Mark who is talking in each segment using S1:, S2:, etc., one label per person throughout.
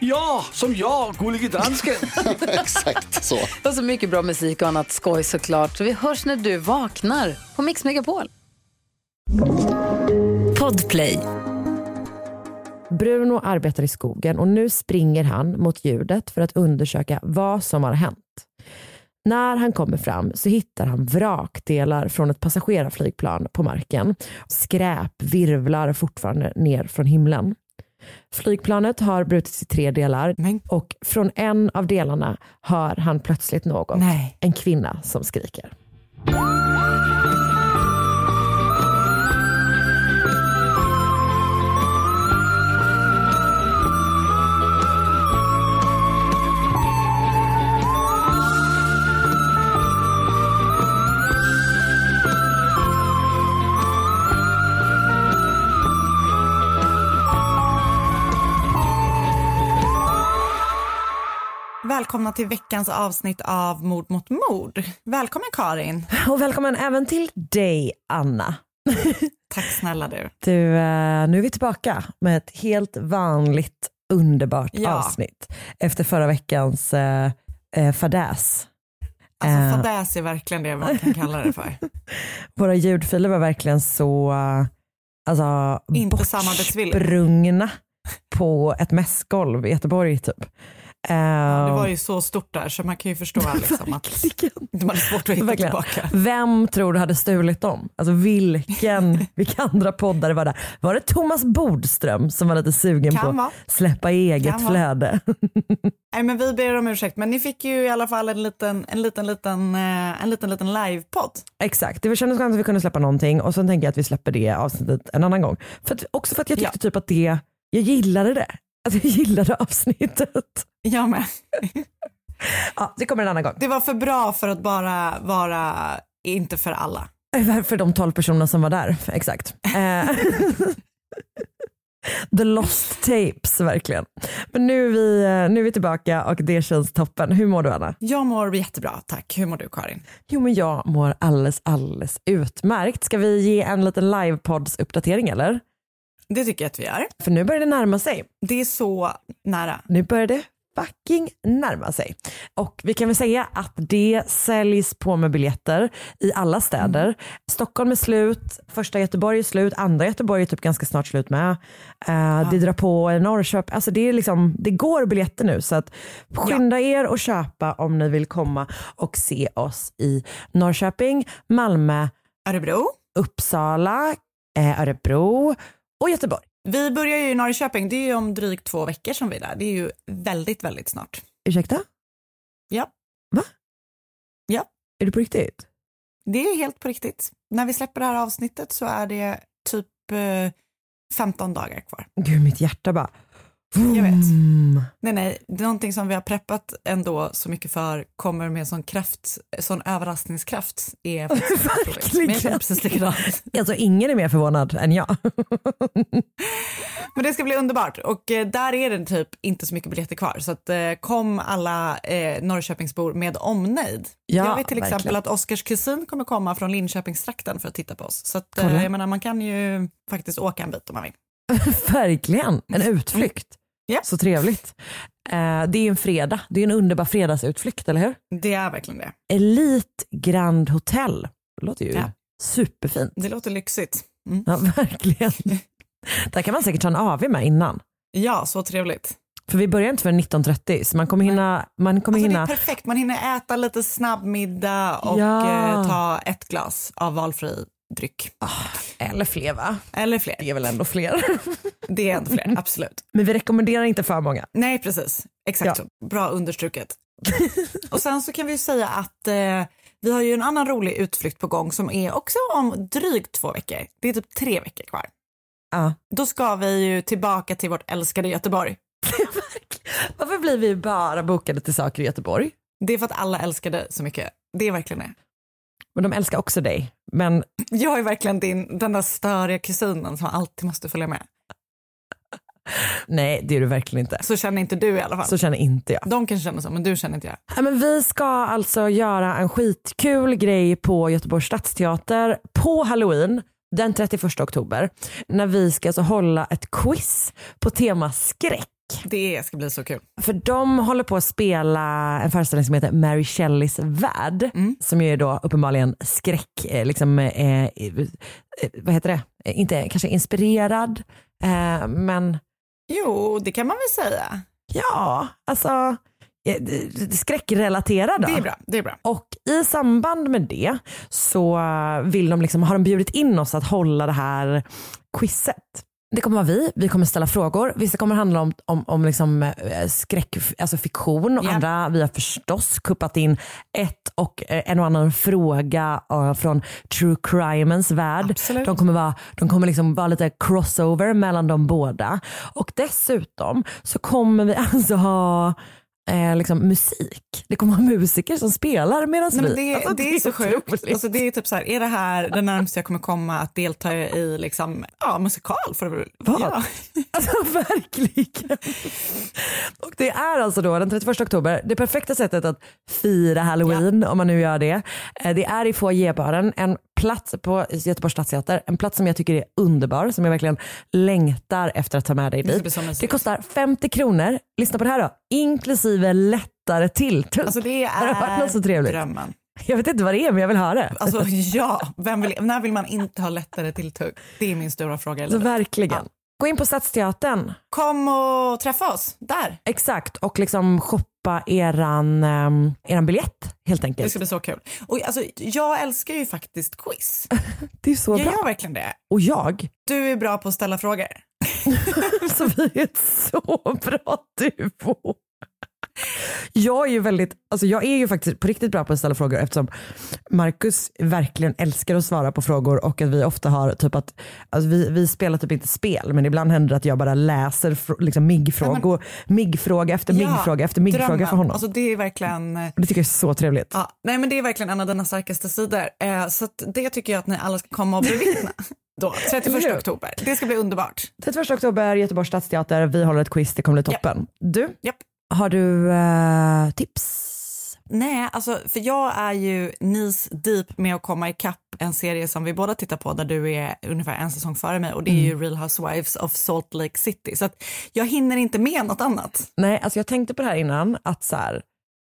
S1: Ja, som jag, Gullige Dansken.
S2: Exakt så.
S3: Och så mycket bra musik och annat skoj såklart. Så vi hörs när du vaknar på Mix Megapol.
S4: Podplay.
S5: Bruno arbetar i skogen och nu springer han mot ljudet för att undersöka vad som har hänt. När han kommer fram så hittar han vrakdelar från ett passagerarflygplan på marken. Skräp virvlar fortfarande ner från himlen. Flygplanet har brutits i tre delar
S4: Men-
S5: och från en av delarna hör han plötsligt något.
S4: Nej.
S5: En kvinna som skriker.
S4: Välkomna till veckans avsnitt av Mord mot mord. Välkommen Karin.
S5: Och välkommen även till dig Anna.
S4: Tack snälla du.
S5: Du, eh, nu är vi tillbaka med ett helt vanligt underbart
S4: Ja.
S5: avsnitt efter förra veckans eh, eh, fadäs.
S4: Alltså
S5: Eh.
S4: fadäs är verkligen det man kan kalla det för.
S5: Våra ljudfiler var verkligen så alltså,
S4: Inte
S5: bortsprungna på ett mässgolv i Göteborg typ. Eh,
S4: Det var ju så stort där så man kan ju förstå liksom att de hade svårt att hitta
S5: Verkligen.
S4: tillbaka.
S5: Vem tror du hade stulit dem? Alltså vilken, vilka andra poddar var där? Var det Thomas Bodström som var lite sugen
S4: Kan
S5: på att släppa eget
S4: Kan
S5: flöde?
S4: Nej men vi ber om ursäkt men ni fick ju i alla fall en liten, en liten, liten, eh, en liten, liten livepodd.
S5: Exakt, det kändes skönt att vi kunde släppa någonting och sen tänker jag att vi släpper det avsnittet en annan gång. För att, också för att jag tyckte typ att det, jag gillade det. Att jag gillade avsnittet.
S4: Jag med.
S5: Ja, det kommer en annan gång.
S4: Det var för bra för att bara vara inte för alla.
S5: För de 12 personerna som var där, exakt. Eh, The lost tapes verkligen. Men nu är, vi, eh, nu är vi tillbaka och det känns toppen. Hur mår du Anna?
S4: Jag mår jättebra tack. Hur mår du Karin?
S5: Jo men jag mår alldeles, alldeles utmärkt. Ska vi ge en liten livepodds-uppdatering eller?
S4: Det tycker jag att vi gör.
S5: För nu börjar det närma sig.
S4: Det är så nära.
S5: Nu börjar det fucking närma sig. Och vi kan väl säga att det säljs på med biljetter i alla städer. Stockholm är slut, första Göteborg är slut, andra Göteborg är typ ganska snart slut med. Eh, Det drar på i Norrköping, alltså det, är liksom, det går biljetter nu så att skynda er och köpa om ni vill komma och se oss i Norrköping, Malmö,
S4: Örebro.
S5: Uppsala, eh, Örebro och Göteborg.
S4: Vi börjar ju i Norrköping. Det är ju om drygt två veckor som vi är där. Det är ju väldigt, väldigt snart.
S5: Ursäkta?
S4: Ja.
S5: Va?
S4: Ja.
S5: Är du på riktigt?
S4: Det är helt på riktigt. När vi släpper det här avsnittet så är det typ eh, 15 dagar kvar.
S5: Gud, mitt hjärta bara...
S4: Jag vet.
S5: Mm.
S4: Nej, nej, det är någonting som vi har preppat ändå så mycket för kommer med sån kraft, sån överraskningskraft. Är känner precis likadant.
S5: Alltså ingen är mer förvånad än jag.
S4: Men det ska bli underbart och eh, där är det typ inte så mycket biljetter kvar så att eh, kom alla eh, Norrköpingsbor med omnejd.
S5: Ja,
S4: jag vet till exempel
S5: verkligen.
S4: att Oskars kusin kommer komma från Linköpingstrakten för att titta på oss. Så att, eh, jag menar, man kan ju faktiskt åka en bit om man vill.
S5: Verkligen, en utflykt.
S4: Ja.
S5: Så trevligt. Eh, det är en fredag, det är en underbar fredagsutflykt, eller hur?
S4: Det är verkligen det.
S5: Elite Grand Hotel. Det låter ju
S4: Ja.
S5: superfint.
S4: Det låter lyxigt. Mm.
S5: Ja, verkligen. Där kan man säkert ta en AV med innan.
S4: Ja, så trevligt.
S5: För vi börjar inte förrän 19.30 så man kommer hinna, man kommer
S4: Alltså, det
S5: hinna
S4: är perfekt, man hinner äta lite snabbmiddag och
S5: Ja.
S4: eh, ta ett glas av valfri dryck.
S5: eller fler va?
S4: Eller fler.
S5: Det är väl ändå fler.
S4: Det är ändå fler, absolut.
S5: Men vi rekommenderar inte för många.
S4: Nej, precis. Exakt
S5: Ja.
S4: så. Bra understruket. och sen så kan vi säga att eh, vi har ju en annan rolig utflykt på gång som är också om drygt två veckor. Det är typ tre veckor kvar.
S5: Ja.
S4: Då ska vi ju tillbaka till vårt älskade Göteborg.
S5: Varför blir vi bara bokade till saker i Göteborg?
S4: Det är för att alla älskar det så mycket. Det är verkligen det.
S5: Men de älskar också dig. Men
S4: Jag är verkligen din, den där störiga kusinen som alltid måste följa med.
S5: nej, det är du verkligen inte.
S4: Så känner inte du i alla fall.
S5: Så känner inte jag.
S4: De kanske känner så, men du känner inte jag.
S5: Ja, men vi ska alltså göra en skitkul grej på Göteborgs stadsteater på halloween den 31 oktober. När vi ska alltså hålla ett quiz på tema skräck.
S4: Det ska bli så kul.
S5: För de håller på att spela en föreställning som heter Mary Shelleys värld. Som ju är då uppenbarligen skräck, eh, liksom, eh, eh, vad heter det? Eh, Inte kanske inspirerad, eh, men
S4: Jo, det kan man väl säga.
S5: ja, alltså skräckrelaterad.
S4: Det är bra. Det är bra.
S5: Och i samband med det så vill de liksom, har de bjudit in oss att hålla det här quizet. Det kommer vara vi, vi kommer ställa frågor. Vissa kommer handla om, om, om liksom eh, skräck, alltså fiktion och
S4: Ja.
S5: andra, vi har förstås kuppat in ett och eh, en och annan fråga eh, från true crimens värld.
S4: Absolut.
S5: De kommer, vara, de kommer liksom vara lite crossover mellan de båda. Och dessutom så kommer vi alltså ha eh, liksom musik. Det kommer vara musiker som spelar medan
S4: Nej,
S5: vi...
S4: men det,
S5: Alltså,
S4: det, är så sjukt. Alltså, det är typ så här, är det här det närmaste jag kommer komma att delta i liksom, ja, musikal? För, det- ja.
S5: Alltså verkligen. Och det är alltså då den 31 oktober, det perfekta sättet att fira halloween om man nu gör det. Eh, Det är i foajébaren, en plats på Göteborgs stadsteater, en plats som jag tycker är underbar, som jag verkligen längtar efter att ta med dig dit. Det kostar 50 kronor, lyssna på det här då, inklusive lättare tilltugg.
S4: Alltså det
S5: Har det varit något så
S4: är
S5: trevligt?
S4: drömmen.
S5: Jag vet inte vad det är men jag vill ha det.
S4: Alltså ja, vill, när vill man inte ha lättare tilltugg? Det är min stora fråga i
S5: Så
S4: livet.
S5: verkligen.
S4: Ja.
S5: Gå in på Stadsteatern,
S4: Kom och träffa oss där.
S5: exakt, och liksom shoppa eran, um, eran biljett helt
S4: Det
S5: enkelt.
S4: ska bli så kul. Och alltså, jag älskar ju faktiskt quiz.
S5: Det är så
S4: Jag
S5: bra.
S4: gör verkligen det.
S5: Och jag,
S4: Du är bra på att ställa frågor.
S5: så vi är ett så bra duo. Jag är ju väldigt, alltså jag är ju faktiskt på riktigt bra på att ställa frågor eftersom Marcus verkligen älskar att svara på frågor och att vi ofta har typ att, alltså vi, vi spelar typ inte spel men ibland händer det att jag bara läser liksom MIG-frågor, MIG-fråga efter MIG-fråga efter MIG-fråga för honom.
S4: Alltså, det är verkligen... eh,
S5: det tycker jag är så trevligt.
S4: Ja, nej men det är verkligen en av dina starkaste sidor. Eh, så det tycker jag att ni alla ska komma och bevittna. Då, 31
S5: Eller hur?
S4: oktober. Det ska bli underbart.
S5: 31 oktober, Göteborgs stadsteater, vi håller ett quiz, det kommer bli toppen. Du,
S4: Japp.
S5: Har du eh, tips?
S4: Nej, alltså för jag är ju knees deep med att komma ikapp en serie som vi båda tittar på där du är ungefär en säsong före mig och det är ju Real Housewives of Salt Lake City. Så att jag hinner inte med något annat.
S5: Nej, alltså jag tänkte på det här innan, att så här,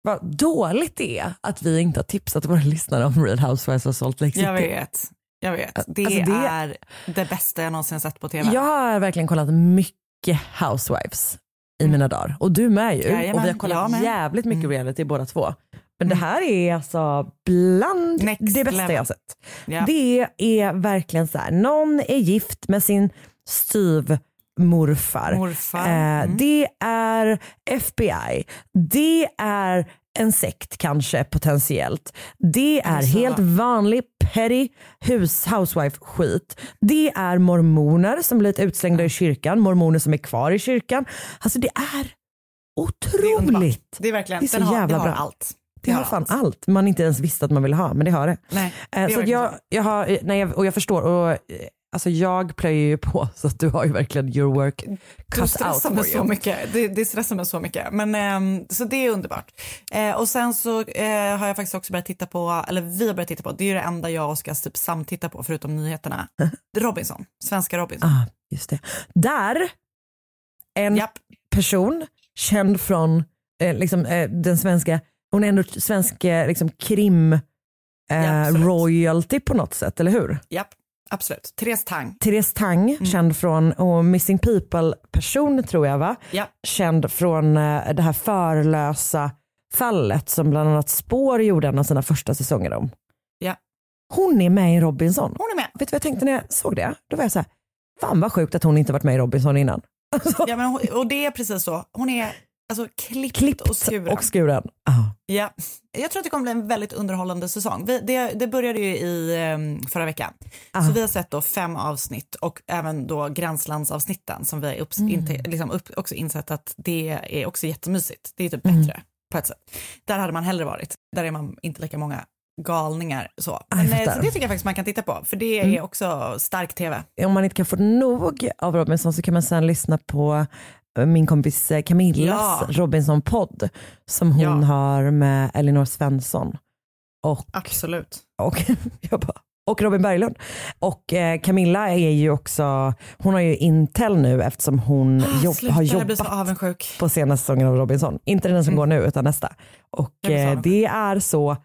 S5: vad dåligt det är att vi inte har tipsat våra lyssnare om Real Housewives of Salt Lake City.
S4: Jag vet. Jag vet. Det,
S5: Alltså, det-
S4: är det bästa jag någonsin sett på tv.
S5: Jag har verkligen kollat mycket Housewives i mina dagar och du med ju.
S4: Mm. Jajamän,
S5: och vi har kollat jävligt mycket
S4: Mm.
S5: reality båda två. Men det här är alltså bland
S4: Next
S5: det bästa
S4: level.
S5: jag sett.
S4: Ja.
S5: Det är verkligen så här, någon är gift med sin styvmorfar.
S4: Morfar.
S5: Eh,
S4: Mm.
S5: Det är FBI. Det är en sekt kanske potentiellt. Det är
S4: Alltså-
S5: helt vanlig petty hus, housewife skit. Det är mormoner som blivit utslängda i kyrkan, mormoner som är kvar i kyrkan. Alltså det är
S4: Det är
S5: otroligt.
S4: Det är verkligen,
S5: Det är så
S4: har,
S5: jävla
S4: det
S5: bra.
S4: allt.
S5: Det har fan allt man inte ens visste att man ville ha, men det har det.
S4: Nej, det
S5: Eh, så att
S4: verkligen
S5: jag,
S4: så.
S5: jag har, nej, och jag förstår, och, eh, alltså jag plöjer ju på så att du har ju verkligen your work
S4: Du
S5: cut out
S4: stressar
S5: for
S4: mig så mycket. Det, det stressar mig så mycket. Men, ehm, så det är underbart. Eh, och sen så eh, har jag faktiskt också börjat titta på, eller vi har börjat titta på, det är ju det enda jag och Oskar typ samtittar på förutom nyheterna. Robinson, svenska Robinson.
S5: Ah, just det. Där, en
S4: Japp.
S5: person känd från eh, liksom, eh, den svenska, hon är ändå svensk eh, liksom, krim eh,
S4: Ja,
S5: royalty på något sätt, eller hur?
S4: Japp, absolut. Therese Tang.
S5: Therese Tang,
S4: Mm.
S5: känd från och Missing People-person tror jag va?
S4: Japp.
S5: Känd från eh, det här förlösa fallet som bland annat Spår gjorde en av sina första säsonger om.
S4: Ja.
S5: Hon är med i Robinson.
S4: Hon är med.
S5: Vet du vad jag tänkte när jag såg det? Då var jag så här, fan vad sjukt att hon inte varit med i Robinson innan.
S4: Ja, men hon, och det är precis så. Hon är alltså klippt,
S5: Klippt
S4: och skuren.
S5: och skuren. Ah.
S4: Ja. Jag tror att det kommer bli en väldigt underhållande säsong. Vi, det, det började ju i um, förra veckan. Så vi har sett då fem avsnitt och även då gränslandsavsnitten som vi har upps, inte, liksom upp, också insett att det är också jättemysigt. Det är typ bättre på ett sätt. Där hade man hellre varit. Där är man inte lika många galningar så. Men,
S5: jag
S4: eh, så det tycker jag faktiskt man kan titta på för det är också stark tv.
S5: Om man inte kan få nog av Robinson så kan man sen lyssna på min kompis eh, Camillas
S4: Ja.
S5: Robinson-podd som hon
S4: Ja.
S5: har med Elinor Svensson. Och,
S4: Absolut.
S5: och, jag bara, och Robin Berglund. Och eh, Camilla är ju också, hon har ju Intel nu eftersom hon jobb,
S4: Ah, Sluta,
S5: har jobbat på senaste säsongen av Robinson. Inte den som går nu utan nästa. Och eh, det är så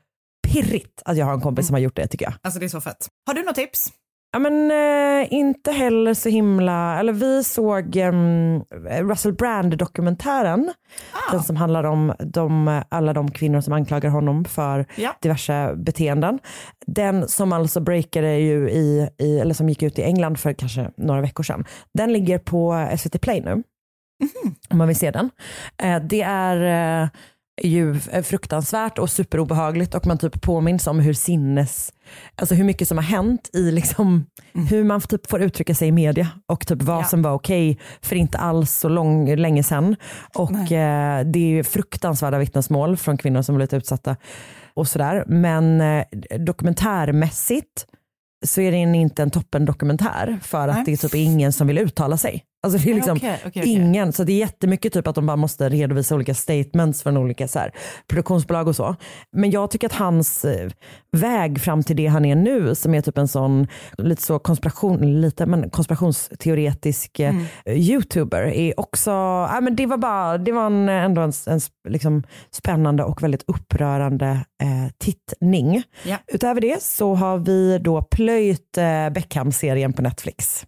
S5: pirrigt att jag har en kompis som har gjort det tycker jag.
S4: Alltså det är så fett. Har du något tips?
S5: Ja men eh, inte heller så himla, eller vi såg em, Russell Brand dokumentären.
S4: Ah.
S5: Den som handlar om de, alla de kvinnor som anklagar honom för
S4: Ja.
S5: diverse beteenden. Den som alltså breakade ju i, i, eller som gick ut i England för kanske några veckor sedan. Den ligger på SVT Play nu. Om man vill se den. Eh, det är eh, ju eh, fruktansvärt och superobehagligt och man typ påminns om hur sinnes, alltså hur mycket som har hänt i liksom hur man typ får uttrycka sig i media och typ vad
S4: Ja.
S5: som var okej för inte alls så lång, länge sedan. Och eh, det är ju fruktansvärda vittnesmål från kvinnor som blivit utsatta och sådär. Men eh, dokumentärmässigt så är det inte en toppen dokumentär för att
S4: Nej.
S5: det är typ ingen som vill uttala sig. Alltså det är liksom
S4: Okej, okej, okej.
S5: ingen, så det är jättemycket typ att de bara måste redovisa olika statements från olika så här, produktionsbolag och så. Men jag tycker att hans eh, väg fram till det han är nu som är typ en sån lite så konspiration, lite, men konspirationsteoretisk eh, youtuber är också, ja, men det var bara, det var en, ändå en, en liksom spännande och väldigt upprörande eh, tittning.
S4: Ja.
S5: Utöver det så har vi då plöjt eh, Beckham-serien på Netflix.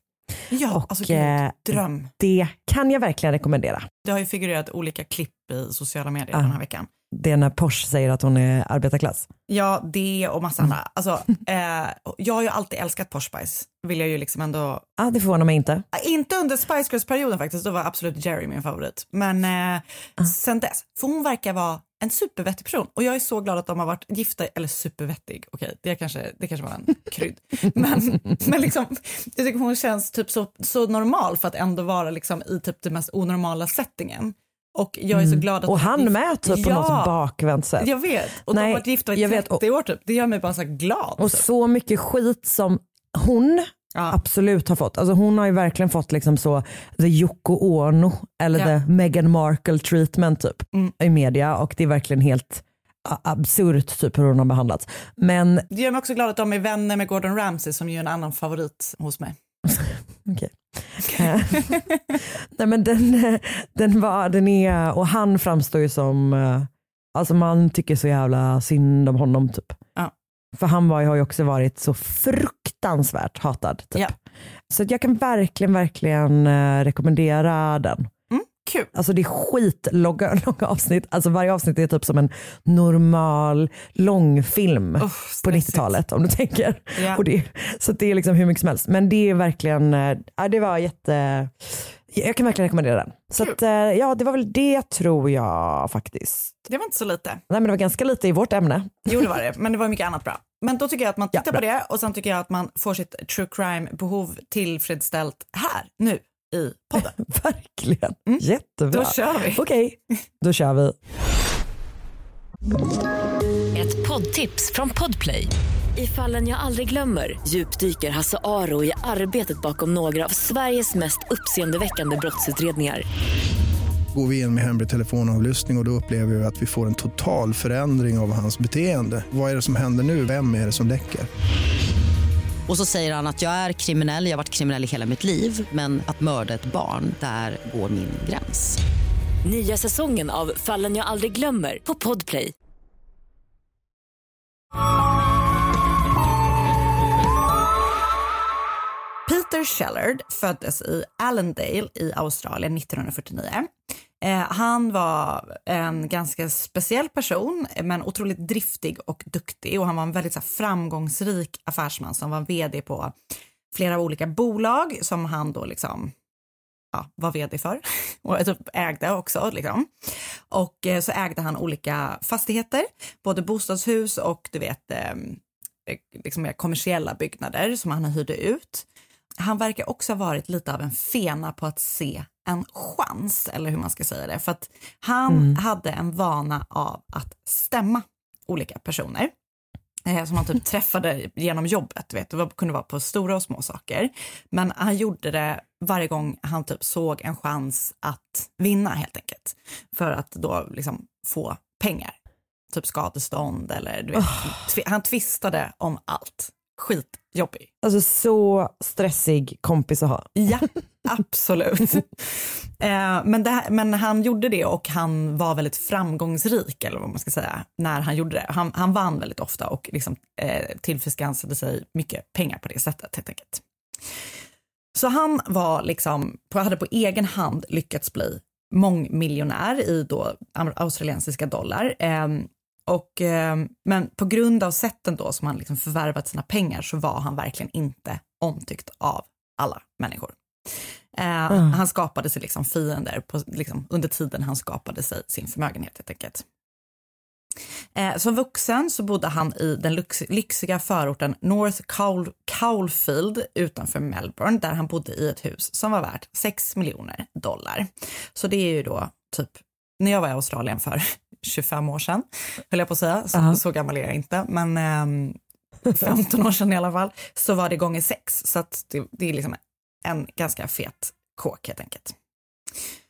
S4: Ja,
S5: Och,
S4: alltså
S5: eh,
S4: dröm.
S5: Det kan jag verkligen rekommendera.
S4: Det har ju figurerat olika klipp i sociala medier
S5: Ah.
S4: den här veckan.
S5: Det är när Porsche säger att hon är arbetarklass.
S4: Ja, det och massa
S5: Mm.
S4: Alltså, eh, jag har ju alltid älskat Posh Spice. Vill jag ju liksom ändå...
S5: Ja, det förvånar mig inte.
S4: Inte under Spice Girls-perioden faktiskt, då var absolut Jerry min favorit. Men eh,
S5: Ah.
S4: sen dess, för hon verkar vara en supervettig person. Och jag är så glad att de har varit gifta, eller supervettig, okej, det, kanske, det kanske var en krydd. Men, men liksom, jag tycker hon känns typ så, så normal för att ändå vara liksom i typ den mest onormala settingen. Och jag är så glad att
S5: Mm. Och
S4: de
S5: han med typ på
S4: ja,
S5: något bakvänt sätt.
S4: Jag vet, och de
S5: Nej,
S4: har varit gifta i
S5: jag
S4: 30
S5: vet,
S4: år typ. Det gör mig bara så glad.
S5: Och
S4: typ.
S5: så mycket skit som hon
S4: Ja.
S5: absolut har fått. Alltså hon har ju verkligen fått liksom så the Yoko Ono eller
S4: Ja.
S5: the Meghan Markle treatment typ
S4: Mm.
S5: i media och det är verkligen helt absurt typ hur hon har behandlats. Men
S4: Det gör mig också glad att de är vänner med Gordon Ramsay som ju är en annan favorit hos mig.
S5: Okej. Eh, Nej men den, eh, den, var, den är, och han framstår ju som, eh, alltså man tycker så jävla synd om honom typ.
S4: Ja.
S5: För han var, har ju också varit så fruktansvärt hatad. Typ.
S4: Ja.
S5: Så jag kan verkligen, verkligen rekommendera den.
S4: Kul.
S5: Alltså det är skitlånga långa avsnitt. Alltså varje avsnitt är typ som en normal långfilm på
S4: stressigt.
S5: 90-talet om du tänker.
S4: Ja.
S5: Och det, så det är liksom hur mycket som helst. Men det är verkligen, eh, ja, det var jätte, jag kan verkligen rekommendera den. Så att, eh, ja det var väl det tror jag faktiskt.
S4: Det var inte så lite.
S5: Nej men det var ganska lite i vårt ämne.
S4: Jo det var det, men det var mycket annat bra. Men då tycker jag att man
S5: Ja,
S4: tittar
S5: bra.
S4: på det och sen tycker jag att man får sitt true crime behov tillfredsställt här, nu, i podden.
S5: Verkligen, jättebra.
S4: Då kör vi.
S5: Okej, då kör vi.
S6: Ett poddtips från Podplay. I fallen jag aldrig glömmer djupdyker Hasse Aro i arbetet bakom några av Sveriges mest uppseendeväckande brottsutredningar.
S7: Går vi in med hemlig telefonavlyssning och, och då upplever vi att vi får en total förändring av hans beteende. Vad är det som händer nu? Vem är det som läcker?
S8: Och så säger han att jag är kriminell, jag har varit kriminell i hela mitt liv men att mörda ett barn, där går min gräns.
S6: Nya säsongen av Fallen jag aldrig glömmer på Podplay.
S4: Peter Shellard föddes i Allendale i Australien 1949. Eh, han var en ganska speciell person, men otroligt driftig och duktig och han var en väldigt så här, framgångsrik affärsman som var vd på flera olika bolag som han då liksom ja, var vd för och typ ägde också. Liksom. Och eh, så ägde han olika fastigheter, både bostadshus och du vet ehm, eh, liksom mer kommersiella byggnader som han hyrde ut. Han verkar också ha varit lite av en fena på att se en chans, eller hur man ska säga det. För att han
S5: Mm.
S4: hade en vana av att stämma olika personer eh, som han typ träffade genom jobbet. Vet. Det kunde vara på stora och små saker. Men han gjorde det varje gång han typ såg en chans att vinna helt enkelt. För att då liksom få pengar. Typ skadestånd eller du vet. tvi- Han tvistade om allt. Skitjobbig.
S5: Alltså så stressig kompis att ha.
S4: Ja, absolut. eh, men, här, men han gjorde det och han var väldigt framgångsrik, eller vad man ska säga, när han gjorde det. Han, han vann väldigt ofta och liksom, eh, tillförskansade sig mycket pengar på det sättet helt enkelt. Så han var liksom, hade på egen hand lyckats bli mångmiljonär i då australiensiska dollar. Ehm, och, ehm, men på grund av sätten då som han liksom förvärvat sina pengar så var han verkligen inte omtyckt av alla människor. Eh,
S5: Mm.
S4: Han skapade sig liksom fiender på, liksom, under tiden han skapade sig sin förmögenhet helt enkelt. Eh, som vuxen så bodde han i den lyx, lyxiga förorten North Cowl, Cowlfield utanför Melbourne där han bodde i ett hus som var värt 6 miljoner dollar. Så det är ju då typ, när jag var i Australien för 25 år sedan, höll jag på att säga, så,
S5: Ja.
S4: så gammal är jag inte, men ehm, 15 år sedan i alla fall, så var det gånger sex. Så det, det är liksom en ganska fet kåk helt enkelt.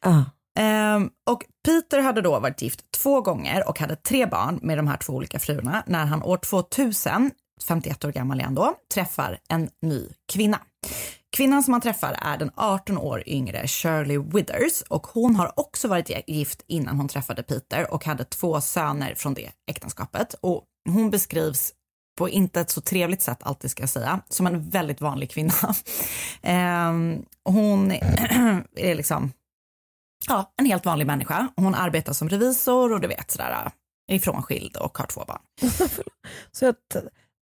S5: Ah.
S4: Ehm, och Peter hade då varit gift två gånger och hade tre barn med de här två olika fruarna när han år 2000, 51 år gammal är han då, träffar en ny kvinna. Kvinnan som han träffar är den 18 år yngre Shirley Withers och hon har också varit gift innan hon träffade Peter och hade två söner från det äktenskapet. Och hon beskrivs på inte ett så trevligt sätt alltid ska jag säga, som en väldigt vanlig kvinna. Ehm, hon är liksom ja, en helt vanlig människa. Hon arbetar som revisor och du vet sådär är frånskild och har två barn.
S5: Så jag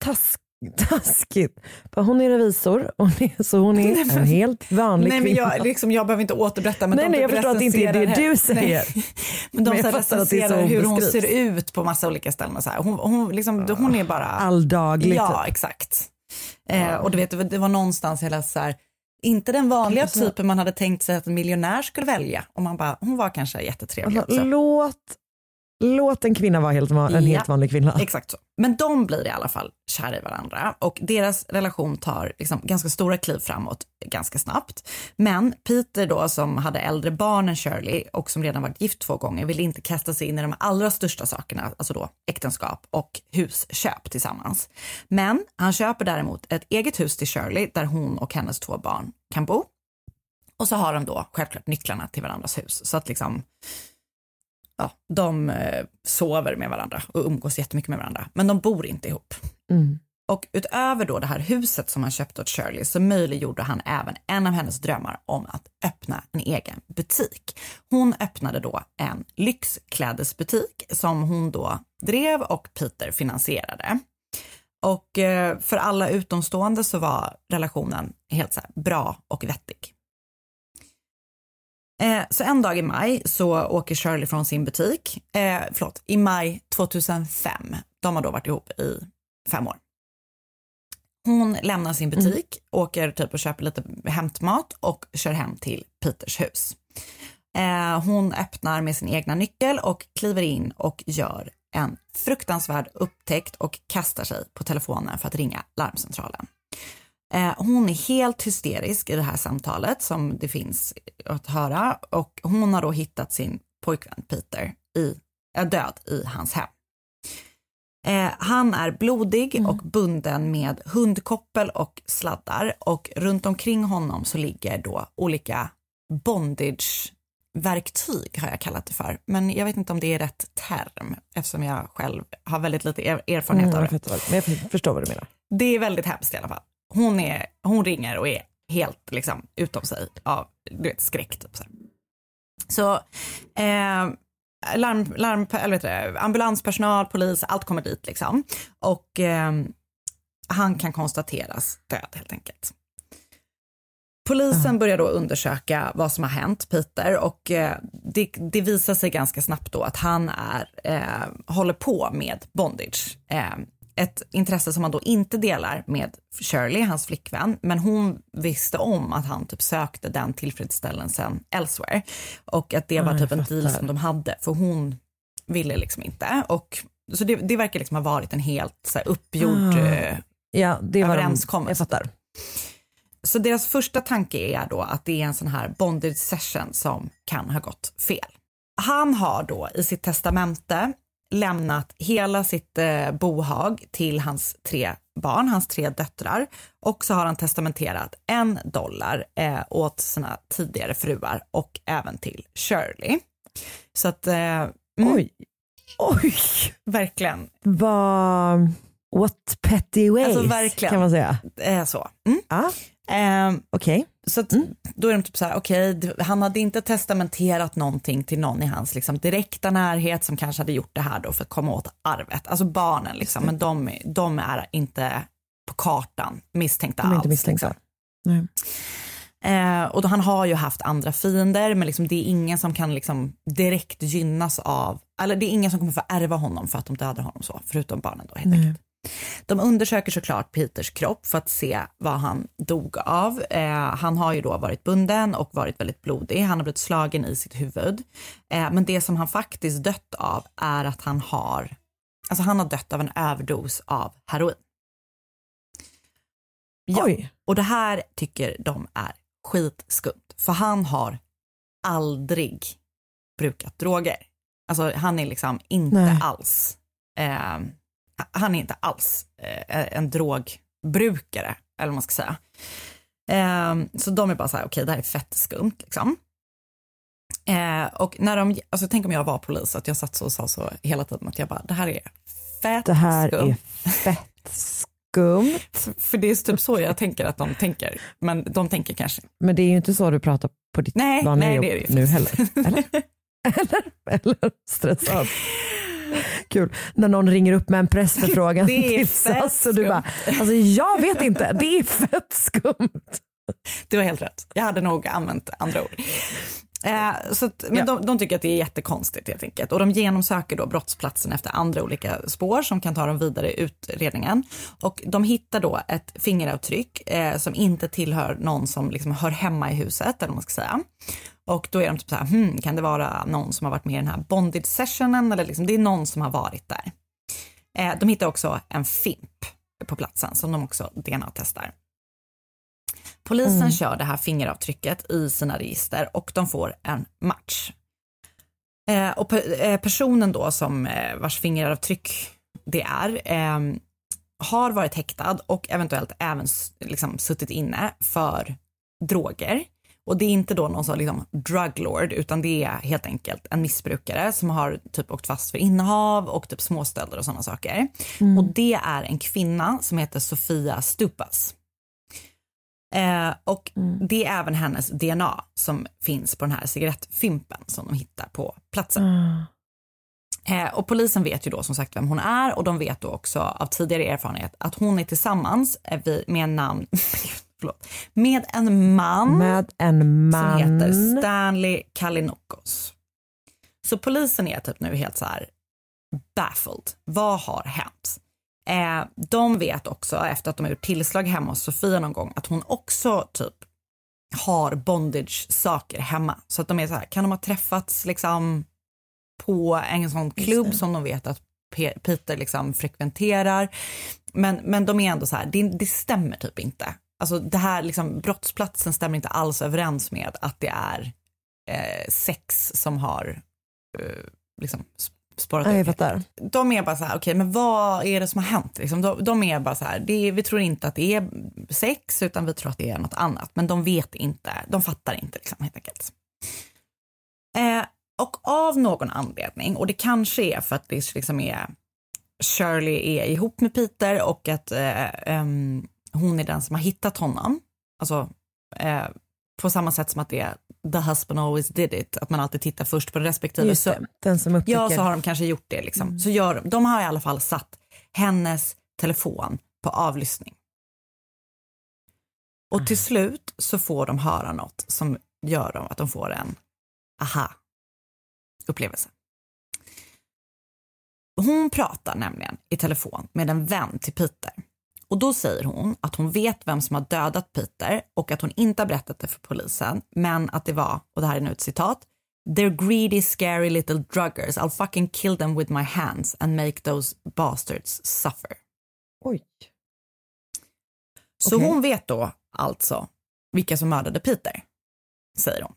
S5: task, taskigt. Hon är revisor, hon är, så hon är en helt vanlig
S4: Nej, men
S5: kvinna.
S4: jag, liksom, jag behöver inte återberätta. Men
S5: Nej,
S4: de
S5: nej, jag förstår att det inte är det du säger.
S4: Nej. Men de
S5: Men jag
S4: recenserar
S5: hon
S4: hur hon ser ut på massa olika ställen. Så här. Hon, hon, liksom, hon är bara...
S5: Alldagligt.
S4: Ja, exakt. Eh, och du vet, det var- någonstans hela så här, inte den vanliga typen man hade tänkt sig att en miljonär skulle välja. Och man bara, hon var kanske jättetrevlig
S5: Alltså,
S4: också.
S5: låt, låt en kvinna vara helt, en
S4: Ja.
S5: helt vanlig kvinna.
S4: Exakt så. Men de blir i alla fall kära i varandra och deras relation tar liksom ganska stora kliv framåt ganska snabbt. Men Peter då som hade äldre barn än Shirley och som redan varit gift två gånger vill inte kasta sig in i de allra största sakerna, alltså då äktenskap och husköp tillsammans. Men han köper däremot ett eget hus till Shirley där hon och hennes två barn kan bo. Och så har de då självklart nycklarna till varandras hus så att liksom ja, de eh, sover med varandra och umgås jättemycket med varandra, men de bor inte ihop.
S5: Mm.
S4: Och utöver då det här huset som han köpte åt Shirley så möjliggjorde han även en av hennes drömmar om att öppna en egen butik. Hon öppnade då en lyxklädesbutik som hon då drev och Peter finansierade. Och eh, för alla utomstående så var relationen helt så bra och vettig. Eh, så en dag i maj så åker Shirley från sin butik, eh, förlåt, i maj 2005. De har då varit ihop i fem år. Hon lämnar sin butik, åker typ och köper lite hämtmat och kör hem till Peters hus. Eh, hon öppnar med sin egna nyckel och kliver in och gör en fruktansvärd upptäckt och kastar sig på telefonen för att ringa larmcentralen. Eh, hon är helt hysterisk i det här samtalet som det finns att höra och hon har då hittat sin pojkvän Peter i, död i hans hem. Eh, han är blodig och bunden med hundkoppel och sladdar och runt omkring honom så ligger då olika bondage-verktyg har jag kallat det för. Men jag vet inte om det är rätt term eftersom jag själv har väldigt lite er- erfarenhet
S5: Mm,
S4: av det.
S5: men jag förstår vad du menar.
S4: Det är väldigt hemskt i alla fall. Hon, är, hon ringer och är helt liksom, utom sig av du vet, skräck. Typ, så så eh, larm, larm, eller det, ambulanspersonal, polis, allt kommer dit liksom. Och eh, han kan konstateras död helt enkelt. Polisen börjar då undersöka vad som har hänt Peter och eh, det, det visar sig ganska snabbt då att han är, eh, håller på med bondage. Ett intresse som han då inte delar med Shirley, hans flickvän, men hon visste om att han typ sökte den tillfredsställelsen elsewhere och att det var typ en deal som de hade för hon ville liksom inte och så det, det verkar liksom ha varit en helt så här, uppgjord eh,
S5: Ja, det var de,
S4: överenskommelse.
S5: jag fattar.
S4: så deras första tanke är då att det är en sån här bondage session som kan ha gått fel. Han har då i sitt testamente lämnat hela sitt eh, bohag till hans tre barn, hans tre döttrar och så har han testamenterat en dollar eh, åt sina tidigare fruar och även till Shirley. Så att, eh, mm,
S5: Oj, oj,
S4: verkligen,
S5: vad, what petty ways
S4: Alltså, verkligen.
S5: kan man säga.
S4: eh, så. Mm.
S5: Ja,
S4: Ehm,
S5: okej.
S4: Så att, då är de typ så här, okej, d- han hade inte testamenterat någonting till någon i hans liksom, direkta närhet som kanske hade gjort det här då för att komma åt arvet. Alltså barnen liksom, men de, de är inte på kartan misstänkta
S5: De är
S4: alls.
S5: inte misstänkta.
S4: Liksom. Eh, och då, han har ju haft andra fiender, men liksom, det är ingen som kan liksom, direkt gynnas av, eller det är ingen som kommer få ärva honom för att de dödar honom så, förutom barnen då helt enkelt. De undersöker såklart Peters kropp för att se vad han dog av. Eh, han har ju då varit bunden och varit väldigt blodig. Han har blivit slagen i sitt huvud. Eh, men det som han faktiskt dött av är att han har, alltså han har dött av en överdos av heroin. Ja,
S5: Oj.
S4: och det här tycker de är skitskumt, för han har aldrig brukat droger. Alltså han är liksom inte
S5: Nej.
S4: alls, eh, han är inte alls eh, en drogbrukare, eller vad man ska säga. Eh, så de är bara så här, okej det här är fett skumt liksom. Eh, och när de, alltså tänk om jag var polis, att jag satt så och sa så hela tiden att jag bara, det här är fett
S5: Det här
S4: skumt.
S5: är fett skumt.
S4: För det är typ så jag tänker att de tänker, men de tänker kanske
S5: Men det är ju inte så du pratar på ditt
S4: Nej,
S5: vanliga
S4: nej,
S5: jobb
S4: det är det
S5: nu heller. Eller? eller? Eller stressad. Kul. När någon ringer upp med en pressförfrågan
S4: Det är
S5: till SAS och du bara, alltså jag vet inte, det är fett skumt.
S4: Det var helt rätt. Jag hade nog använt andra ord. Eh, så att, men
S5: Ja.
S4: de, de tycker att det är jättekonstigt helt enkelt. Och de genomsöker då brottsplatsen efter andra olika spår som kan ta dem vidare i utredningen. Och de hittar då ett fingeravtryck eh, som inte tillhör någon som liksom hör hemma i huset, eller vad man ska säga. Och då är de typ så här, hmm, kan det vara någon som har varit med i den här bondage sessionen? Eller liksom, det är någon som har varit där. Eh, de hittar också en fimp på platsen som de också DNA-testar. Polisen kör det här fingeravtrycket i sina register och de får en match. Eh, och pe- eh, personen då som eh, vars fingeravtryck det är eh, har varit häktad och eventuellt även liksom, suttit inne för droger. Och det är inte då någon sån liksom druglord utan det är helt enkelt en missbrukare som har typ åkt fast för innehav och typ småstölder och sådana saker. Och det är en kvinna som heter Sofia Stupas. Eh, och det är även hennes DNA som finns på den här cigarettfimpen som de hittar på platsen. Eh, och polisen vet ju då som sagt vem hon är och de vet då också av tidigare erfarenhet att hon är tillsammans eh, med en namn, förlåt, med en man
S5: Med en man.
S4: som heter Stanley Kalinokos. Så polisen är typ nu helt så här baffled. Vad har hänt? Eh, de vet också efter att de har gjort tillslag hemma hos Sofia någon gång att hon också typ har bondage-saker hemma. Så att de är så här, kan de ha träffats liksom på en sån klubb som de vet att Pe- Peter liksom frekventerar. Men, men de är ändå så här, det, det stämmer typ inte. Alltså det här liksom, brottsplatsen stämmer inte alls överens med att det är eh, sex som har eh, liksom sp- spårat
S5: Ja, jag.
S4: De är bara så här, okej men vad är det som har hänt? Liksom, de, de är bara så här, är, vi tror inte att det är sex utan vi tror att det är något annat. Men de vet inte, de fattar inte liksom, helt enkelt. Eh, och av någon anledning, och det kanske är för att det liksom är Shirley är ihop med Peter och att eh, ehm, hon är den som har hittat honom. Alltså eh, på samma sätt som att det är the husband always did it, att man alltid tittar först på den respektive.
S5: Just det, den som upptäcker.
S4: ja, så har de kanske gjort det liksom. Så gör de, de har i alla fall satt hennes telefon på avlyssning. Och till slut så får de höra något som gör dem att de får en aha-upplevelse. Hon pratar nämligen i telefon med en vän till Peter. Och då säger hon att hon vet vem som har dödat Peter och att hon inte har berättat det för polisen, men att det var, och det här är nu ett citat, They're greedy, scary little druggers. I'll fucking kill them with my hands and make those bastards suffer.
S5: Oj.
S4: Så
S5: Okej.
S4: hon vet då alltså vilka som mördade Peter, säger hon.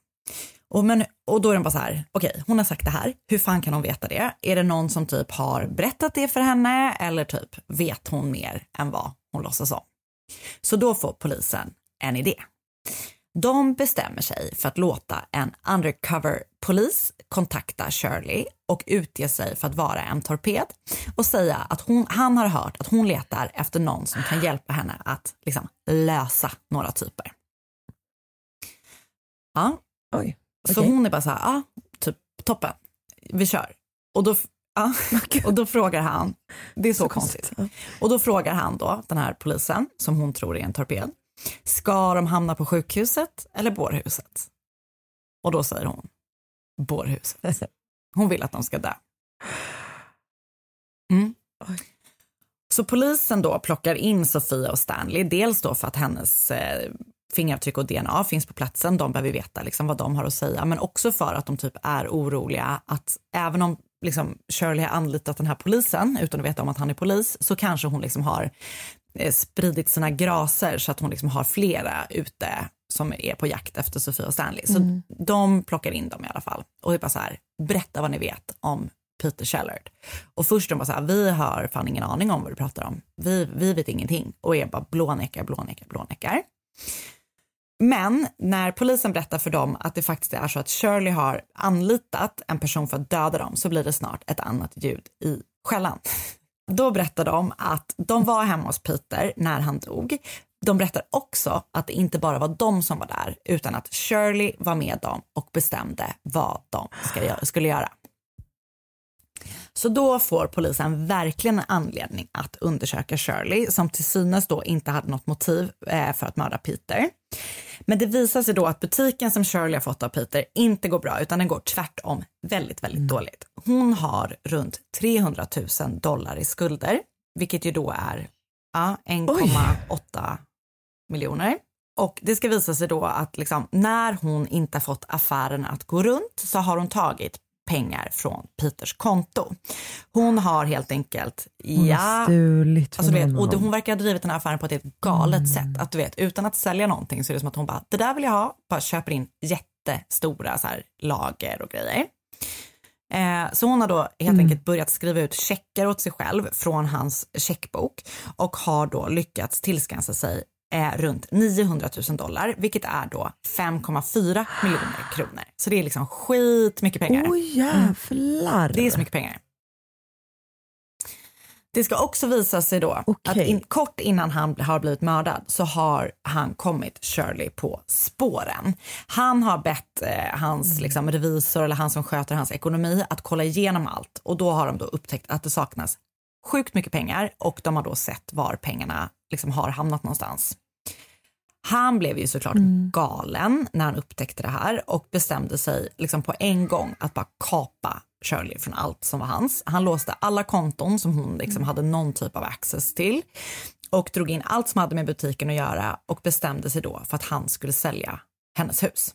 S4: Och, men, och då är den bara så här, okej, hon har sagt det här, hur fan kan hon veta det? Är det någon som typ har berättat det för henne eller typ vet hon mer än vad hon låtsas om? Så då får polisen en idé. De bestämmer sig för att låta en undercover polis kontakta Shirley och utge sig för att vara en torped och säga att hon, han har hört att hon letar efter någon som kan hjälpa henne att liksom, lösa några typer. Ja,
S5: Oj
S4: så
S5: Okej.
S4: hon är bara så här, ja, typ toppen, vi kör. Och då, ja, och då frågar han, det är så, konstigt. Och då frågar han då, den här polisen, som hon tror är en torped, ska de hamna på sjukhuset eller bårhuset? Och då säger hon, bårhuset. Hon vill att de ska dö. Mm. Så polisen då plockar in Sofia och Stanley, dels då för att hennes eh, fingeravtryck och DNA finns på platsen, de behöver veta liksom vad de har att säga, men också för att de typ är oroliga att även om liksom Shirley har anlitat den här polisen utan att veta om att han är polis, så kanske hon liksom har eh, spridit sina graser så att hon liksom har flera ute som är på jakt efter Sofia och Stanley. Så de plockar in dem i alla fall. Och är bara så här, berätta vad ni vet om Peter Shellard. Och först de bara så här, vi har fan ingen aning om vad du pratar om. Vi, vi vet ingenting. Och är bara blånekar, blånekar, blånekar. Men när polisen berättar för dem att det faktiskt är så att Shirley har anlitat en person för att döda dem så blir det snart ett annat ljud i skällan. Då berättar de att de var hemma hos Peter när han dog. De berättar också att det inte bara var de som var där utan att Shirley var med dem och bestämde vad de ska skulle göra. Så då får polisen verkligen en anledning att undersöka Shirley som till synes då inte hade något motiv eh, för att mörda Peter. Men det visar sig då att butiken som Shirley har fått av Peter inte går bra utan den går tvärtom väldigt, väldigt dåligt. Hon har runt 300 000 dollar i skulder, vilket ju då är ja, 1,8 miljoner. Och det ska visa sig då att liksom, när hon inte fått affären att gå runt så har hon tagit pengar från Peters konto. Hon har helt enkelt,
S5: Hon
S4: ja,
S5: stulit
S4: Alltså, vet, och hon verkar ha drivit den här affären på ett helt galet sätt. Att du vet, utan att sälja någonting så är det som att hon bara, det där vill jag ha, bara köper in jättestora så här, lager och grejer. Eh, så hon har då helt enkelt börjat skriva ut checkar åt sig själv från hans checkbok och har då lyckats tillskansa sig eh, runt 900 000 dollar, vilket är då 5,4 miljoner kronor. Så det är liksom skit mycket pengar.
S5: Oj jävlar.
S4: Det är så mycket pengar. Det ska också visa sig då
S5: Okej.
S4: att in, kort innan han har blivit mördad så har han kommit Shirley på spåren. Han har bett eh, hans liksom, revisor eller han som sköter hans ekonomi att kolla igenom allt och då har de då upptäckt att det saknas sjukt mycket pengar och de har då sett var pengarna liksom har hamnat någonstans. Han blev ju såklart galen när han upptäckte det här och bestämde sig liksom på en gång att bara kapa Shirley från allt som var hans. Han låste alla konton som hon liksom hade någon typ av access till och drog in allt som hade med butiken att göra och bestämde sig då för att han skulle sälja hennes hus.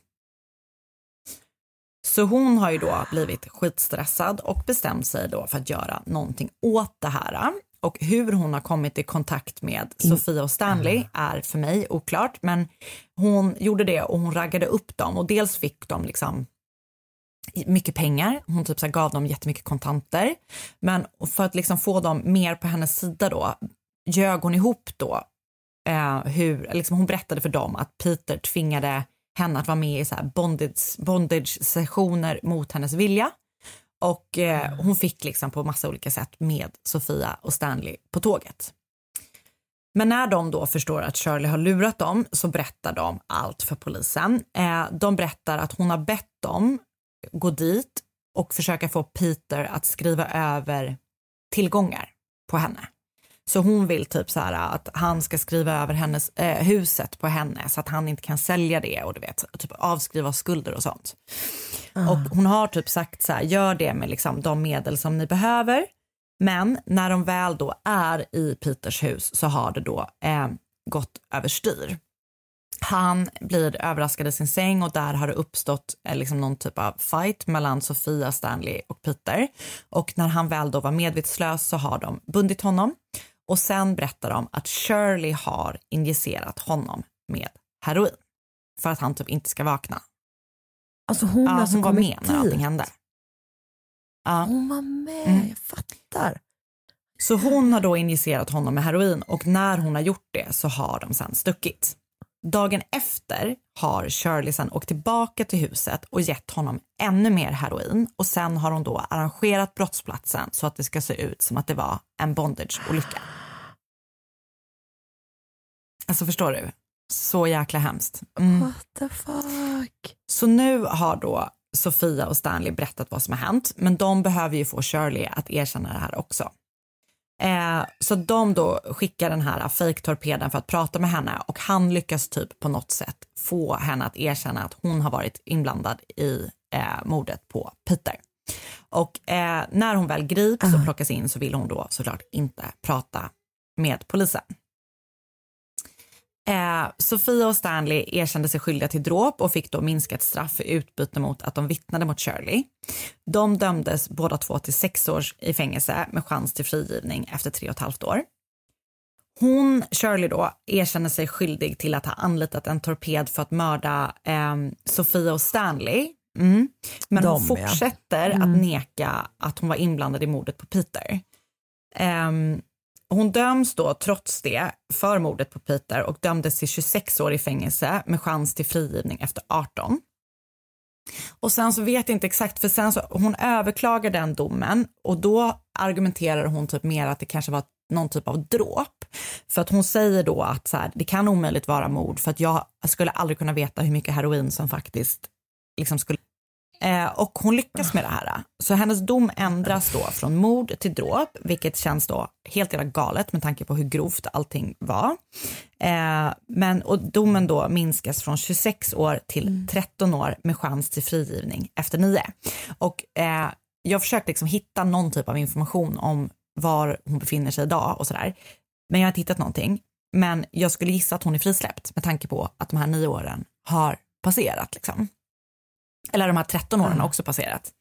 S4: Så hon har ju då blivit skitstressad och bestämt sig då för att göra någonting åt det här. Och hur hon har kommit i kontakt med Sofia och Stanley är för mig oklart, men hon gjorde det och hon raggade upp dem och dels fick de liksom mycket pengar. Hon typ så gav dem jättemycket kontanter. Men för att liksom få dem mer på hennes sida då ljög hon ihop då eh, hur, liksom hon berättade för dem att Peter tvingade henne att vara med i så här bondage, bondage-sessioner mot hennes vilja. Och eh, hon fick liksom på massa olika sätt med Sofia och Stanley på tåget. Men när de då förstår att Shirley har lurat dem så berättar de allt för polisen. Eh, de berättar att hon har bett dem gå dit och försöka få Peter att skriva över tillgångar på henne. Så hon vill typ så här att han ska skriva över hennes, eh, huset på henne så att han inte kan sälja det och du vet, typ avskriva skulder och sånt. Och hon har typ sagt så här, gör det med liksom de medel som ni behöver. Men när de väl då är i Peters hus så har det då eh, gått överstyr. Han blir överraskad i sin säng och där har det uppstått eh, liksom någon typ av fight mellan Sofia, Stanley och Peter. Och när han väl då var medvetslös så har de bundit honom och sen berättar de att Shirley har injicerat honom med heroin för att han typ inte ska vakna.
S5: Alltså hon,
S4: Ja,
S5: har alltså
S4: hon var med när allting hände. Ja.
S5: Hon var med,
S4: Mm.
S5: jag fattar.
S4: Så hon har då injicerat honom med heroin och när hon har gjort det så har de sen stuckit. Dagen efter har Shirley sen åkt tillbaka till huset och gett honom ännu mer heroin och sen har hon då arrangerat brottsplatsen så att det ska se ut som att det var en bondageolycka. Alltså förstår du? Så jäkla hemskt. Mm.
S5: What the fuck?
S4: Så nu har då Sofia och Stanley berättat vad som har hänt, men de behöver ju få Shirley att erkänna det här också. Eh, så de då skickar den här fake-torpeden för att prata med henne och han lyckas typ på något sätt få henne att erkänna att hon har varit inblandad i eh, mordet på Peter. Och eh, när hon väl grips och plockas in så vill hon då såklart inte prata med polisen. Eh, Sofia och Stanley erkände sig skyldiga till dråp och fick då minskat straff i utbyte mot att de vittnade mot Shirley. De dömdes båda två till sex år i fängelse med chans till frigivning efter tre och ett halvt år. Hon, Shirley då, erkänner sig skyldig till att ha anlitat en torped för att mörda eh, Sofia och Stanley. Mm. Men
S5: De,
S4: hon
S5: ja.
S4: fortsätter
S5: Mm.
S4: att neka att hon var inblandad i mordet på Peter. Ehm, hon döms då trots det för mordet på Peter och dömdes till 26 år i fängelse med chans till frigivning efter 18. Och sen så vet jag inte exakt, för sen så hon överklagar den domen och då argumenterar hon typ mer att det kanske var någon typ av dråp. För att hon säger då att så här, det kan omöjligt vara mord för att jag skulle aldrig kunna veta hur mycket heroin som faktiskt liksom skulle Eh, och hon lyckas med det här. Så hennes dom ändras då från mord till dråp, vilket känns då helt jävla galet med tanke på hur grovt allting var. Eh, men, och domen då minskas från 26 år till 13 år med chans till frigivning efter 9. Och eh, jag försökte liksom hitta någon typ av information om var hon befinner sig idag och sådär. Men jag har inte hittat någonting. Men jag skulle gissa att hon är frisläppt med tanke på att de här nio åren har passerat liksom. Eller de här 13 åren har också passerat.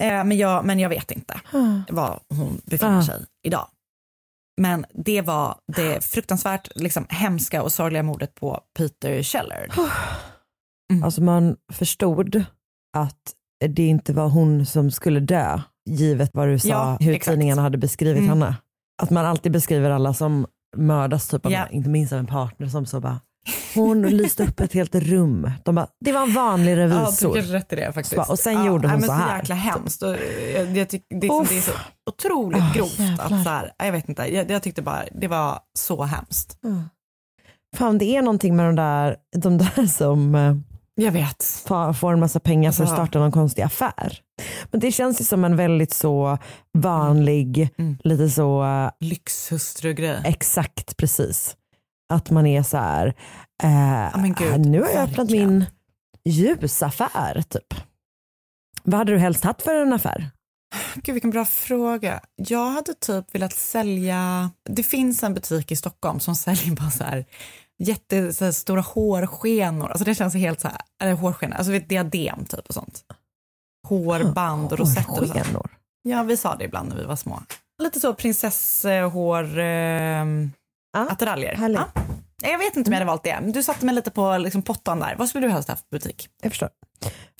S4: Eh, men, jag, men jag vet inte var hon befinner sig idag. Men det var det fruktansvärt liksom, hemska och sorgliga mordet på Peter Shellard.
S5: Alltså man förstod att det inte var hon som skulle dö, givet vad du sa,
S4: Ja,
S5: hur
S4: exakt.
S5: tidningarna hade beskrivit
S4: Mm.
S5: henne. Att man alltid beskriver alla som mördas, typ
S4: Ja.
S5: inte minst av en partner som så bara, hon lyste upp ett helt rum. De bara, det var en vanlig
S4: Ja,
S5: revisor.
S4: kanske rätt i det faktiskt.
S5: Så och sen
S4: ja,
S5: gjorde hon
S4: nej, men
S5: så här.
S4: jäkla hemskt. Och, eh, jag, jag tyck, det, det är så otroligt
S5: Ah,
S4: grovt.
S5: jävlar.
S4: Att, så här, jag vet inte, jag, jag tyckte bara det var så hemskt.
S5: Fan det är någonting med de där, de där som eh,
S4: Jag vet.
S5: fa- får en massa pengar för att starta någon konstig affär. Men det känns ju som en väldigt så vanlig,
S4: Mm.
S5: lite så eh,
S4: Lyxhustru-grej.
S5: exakt precis. Att man är så här, eh,
S4: gud,
S5: nu har jag öppnat
S4: verkligen.
S5: min ljusaffär typ. Vad hade du helst haft för en affär?
S4: Gud vilken bra fråga. Jag hade typ velat sälja, det finns en butik i Stockholm som säljer bara så här jättestora hårskenor, alltså det känns helt så här, eller hårskenor, alltså vet, diadem typ och sånt. Hårband och rosetter och sånt. Ja, vi sa det ibland när vi var små. Lite så prinsesshår, eh,
S5: Ja,
S4: attiraljer.
S5: härligt.
S4: Ja. Jag vet inte om jag hade valt det, du satte mig lite på liksom, pottan där. Vad skulle du helst haft för butik?
S5: Jag förstår.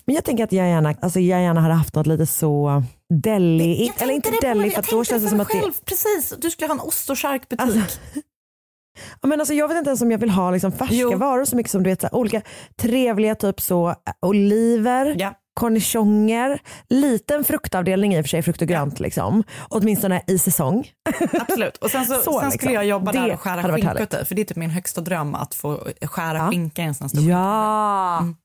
S5: Men jag tänker att jag gärna, alltså jag gärna hade haft något lite så deli, eller inte deli för att då känns det som att det,
S4: själv, precis. Du skulle ha en ost och charkbutik.
S5: Alltså, Ja, men alltså jag vet inte ens om jag vill ha liksom färska
S4: Jo.
S5: varor så mycket som du vet, så här, olika trevliga typ så äh, oliver,
S4: ja.
S5: Cornichoner, liten fruktavdelning i och för sig, frukt och grönt liksom. Åtminstone i säsong.
S4: Absolut. Och sen, så,
S5: Så,
S4: sen
S5: liksom.
S4: skulle jag jobba
S5: Det
S4: där och skära skinka åt dig, för det är typ min högsta dröm att få skära
S5: Ja.
S4: skinka i en sån stor
S5: Ja,
S4: Mm.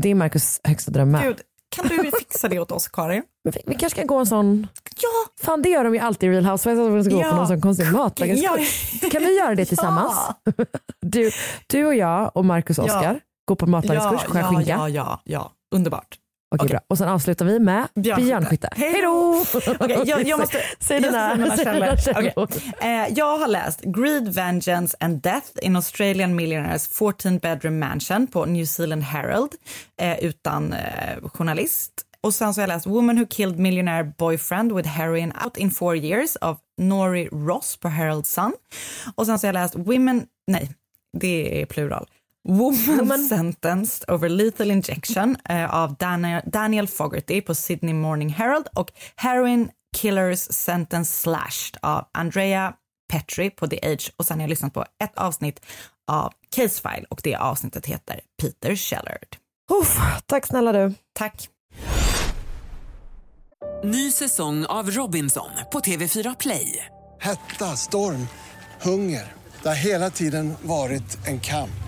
S5: det är Marcus högsta dröm.
S4: Gud, kan du fixa det åt oss Karin?
S5: Men vi, vi kanske ska gå en sån
S4: Ja!
S5: Fan det gör de ju alltid i Real Housewives, att de ska gå
S4: Ja.
S5: på någon sån konstig matlagningskurs. Kan vi göra det tillsammans? Du, du och jag och Marcus och
S4: Ja.
S5: Oskar går på matlagningskurs, skär
S4: ja,
S5: skinka.
S4: ja, ja, ja, underbart.
S5: Okej,
S4: Okej.
S5: bra. Och sen avslutar vi med
S4: Björnskytte. Hej då! Okej, jag, jag måste
S5: Säg dina,
S4: mina källor. Okej. Eh, jag har läst Greed, Vengeance and Death in Australian Millionaires 14 bedroom mansion på New Zealand Herald eh, utan eh, journalist. Och sen så har jag läst Woman who killed millionaire boyfriend with heroin out in four years av Nori Ross på Herald Sun. Och sen så har jag läst Women, nej, det är plural. Woman, sentenced over lethal injection eh, av Daniel, Daniel Fogarty på Sydney Morning Herald och Heroin Killers Sentence Slashed av Andrea Petri på The Age och sen har jag lyssnat på ett avsnitt av Case File och det avsnittet heter Peter Shellard.
S5: Uff, tack snälla du.
S4: Tack.
S9: Ny säsong av Robinson på TV4 Play.
S10: Hetta, storm, hunger. Det har hela tiden varit en kamp.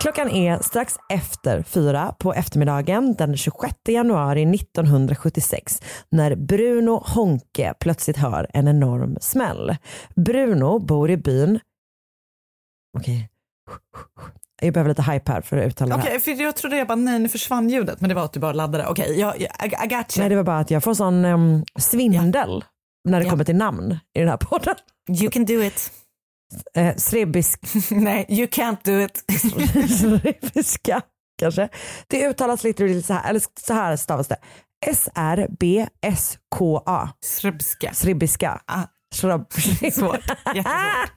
S5: Klockan är strax efter fyra på eftermiddagen den 26 januari 1976 när Bruno Honke plötsligt hör en enorm smäll. Bruno bor i byn... Okej. Jag behöver lite hype här för att uttala det
S4: Okej,
S5: här.
S4: för jag trodde jag bara nej nu försvann ljudet men det var att du bara laddade. Okej, jag, jag, I, I got you.
S5: Nej, det var bara att jag får sån um, svindel när det
S4: Ja.
S5: kommer till namn i den här podden.
S4: You can do it.
S5: Eh, Srebisk
S4: nej, you can't do it.
S5: Srebiska kanske. Det uttalas lite så här, eller så här stavas det. S-R-B-S-K-A.
S4: Srebska.
S5: Sribiska.
S4: Ah.
S5: Shrub.
S4: Svårt. Jättesvårt.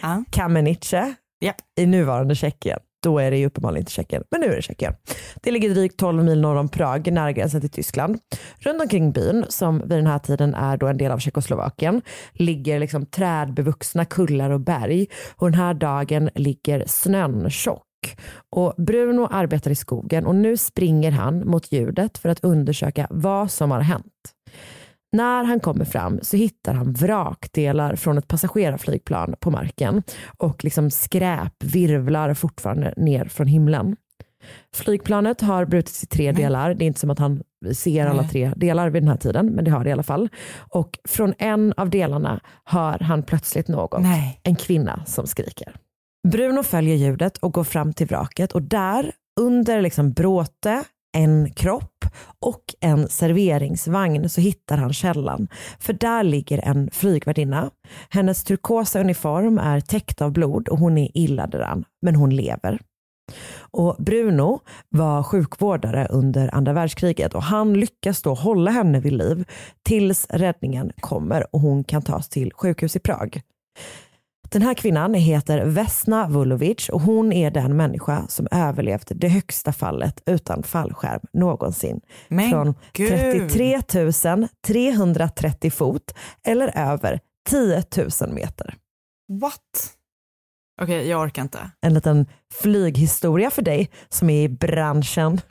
S4: Ah.
S5: Kamenice
S4: Japp.
S5: i nuvarande Tjeckien. Då är det ju uppenbarligen inte Tjeckien, men nu är det Tjeckien. Det ligger drygt 12 mil norr om Prag, nära gränsen till Tyskland. Runt omkring byn, som vid den här tiden är då en del av Tjeckoslovakien, ligger liksom trädbevuxna kullar och berg. Och den här dagen ligger snön tjock. Och Bruno arbetar i skogen och nu springer han mot ljudet för att undersöka vad som har hänt. När han kommer fram så hittar han vrakdelar från ett passagerarflygplan på marken och liksom skräp virvlar fortfarande ner från himlen. Flygplanet har brutits i tre delar. Det är inte som att han ser alla
S4: Nej.
S5: tre delar vid den här tiden, men det har det i alla fall. Och från en av delarna hör han plötsligt något.
S4: Nej.
S5: En kvinna som skriker. Bruno följer ljudet och går fram till vraket och där under liksom bråte, en kropp och en serveringsvagn så hittar han källan. För där ligger en flygvärdinna. Hennes turkosa uniform är täckt av blod och hon är illa däran, men hon lever. Och Bruno var sjukvårdare under andra världskriget och han lyckas då hålla henne vid liv tills räddningen kommer och hon kan tas till sjukhus i Prag. Den här kvinnan heter Vesna Vulovic och hon är den människa som överlevt det högsta fallet utan fallskärm någonsin.
S4: Men
S5: Från
S4: gud.
S5: 33 330 fot eller över 10 000 meter.
S4: What? Okej, jag orkar inte.
S5: En liten flyghistoria för dig som är i branschen.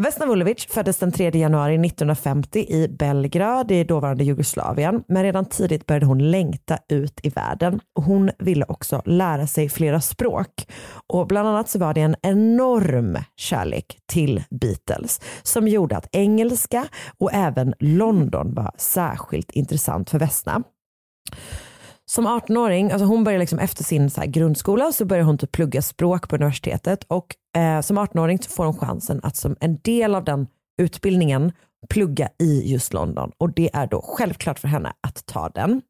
S5: Vesna Vulovic föddes den 3 januari 1950 i Belgrad i dåvarande Jugoslavien. Men redan tidigt började hon längta ut i världen. Och Hon ville också lära sig flera språk. Och bland annat så var det en enorm kärlek till Beatles som gjorde att engelska och även London var särskilt intressant för Vesna. Som 18-åring, alltså hon började liksom efter sin så grundskola så började hon typ plugga språk på universitetet och eh, som 18-åring så får hon chansen att som en del av den utbildningen plugga i just London och det är då självklart för henne att ta den.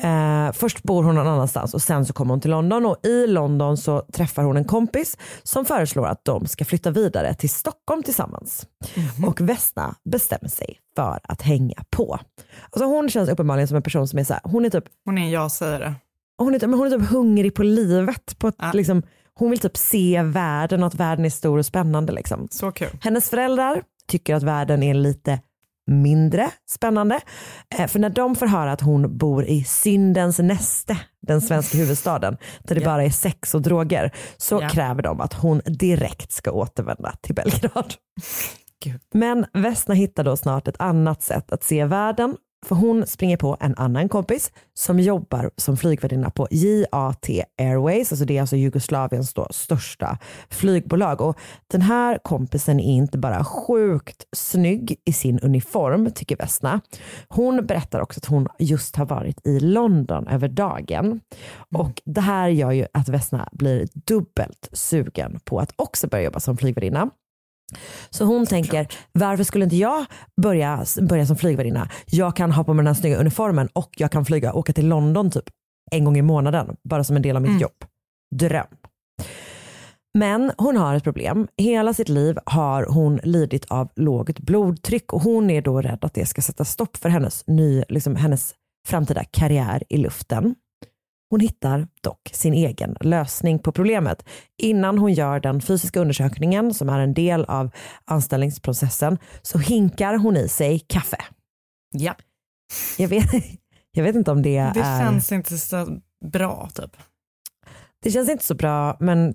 S5: Eh, först bor hon någon annanstans och sen så kommer hon till London och i London så träffar hon en kompis som föreslår att de ska flytta vidare till Stockholm tillsammans. Och Vesna bestämmer sig för att hänga på. Alltså hon känns uppenbarligen som en person som är så här, hon är typ
S4: Hon är en ja-sägare.
S5: hon är, typ- men hon är typ hungrig på livet. På ett, liksom, hon vill typ se världen och att världen är stor och spännande. Liksom.
S4: Så kul.
S5: Hennes föräldrar tycker att världen är lite mindre spännande. Eh, för när de får höra att hon bor i syndens näste, den svenska huvudstaden, där det
S4: Ja.
S5: bara är sex och droger, så
S4: Ja.
S5: kräver de att hon direkt ska återvända till Belgrad. Men Vesna hittar då snart ett annat sätt att se världen för hon springer på en annan kompis som jobbar som flygvärdinna på JAT Airways, alltså det är alltså Jugoslaviens största flygbolag. Och den här kompisen är inte bara sjukt snygg i sin uniform, tycker Vesna. Hon berättar också att hon just har varit i London över dagen. Och det här gör ju att Vesna blir dubbelt sugen på att också börja jobba som flygvärdinna. Så hon tänker, varför skulle inte jag börja, börja som flygvärdinna? Jag kan ha på mig den här snygga uniformen och jag kan flyga, åka till London typ en gång i månaden, bara som en del av mitt jobb. Dröm. Men hon har ett problem. Hela sitt liv har hon lidit av lågt blodtryck och hon är då rädd att det ska sätta stopp för hennes, ny, liksom hennes framtida karriär i luften. Hon hittar dock sin egen lösning på problemet. Innan hon gör den fysiska undersökningen som är en del av anställningsprocessen så hinkar hon i sig kaffe.
S4: Ja.
S5: Jag vet, jag vet inte om det,
S4: Det
S5: är...
S4: känns inte så bra typ.
S5: Det känns inte så bra men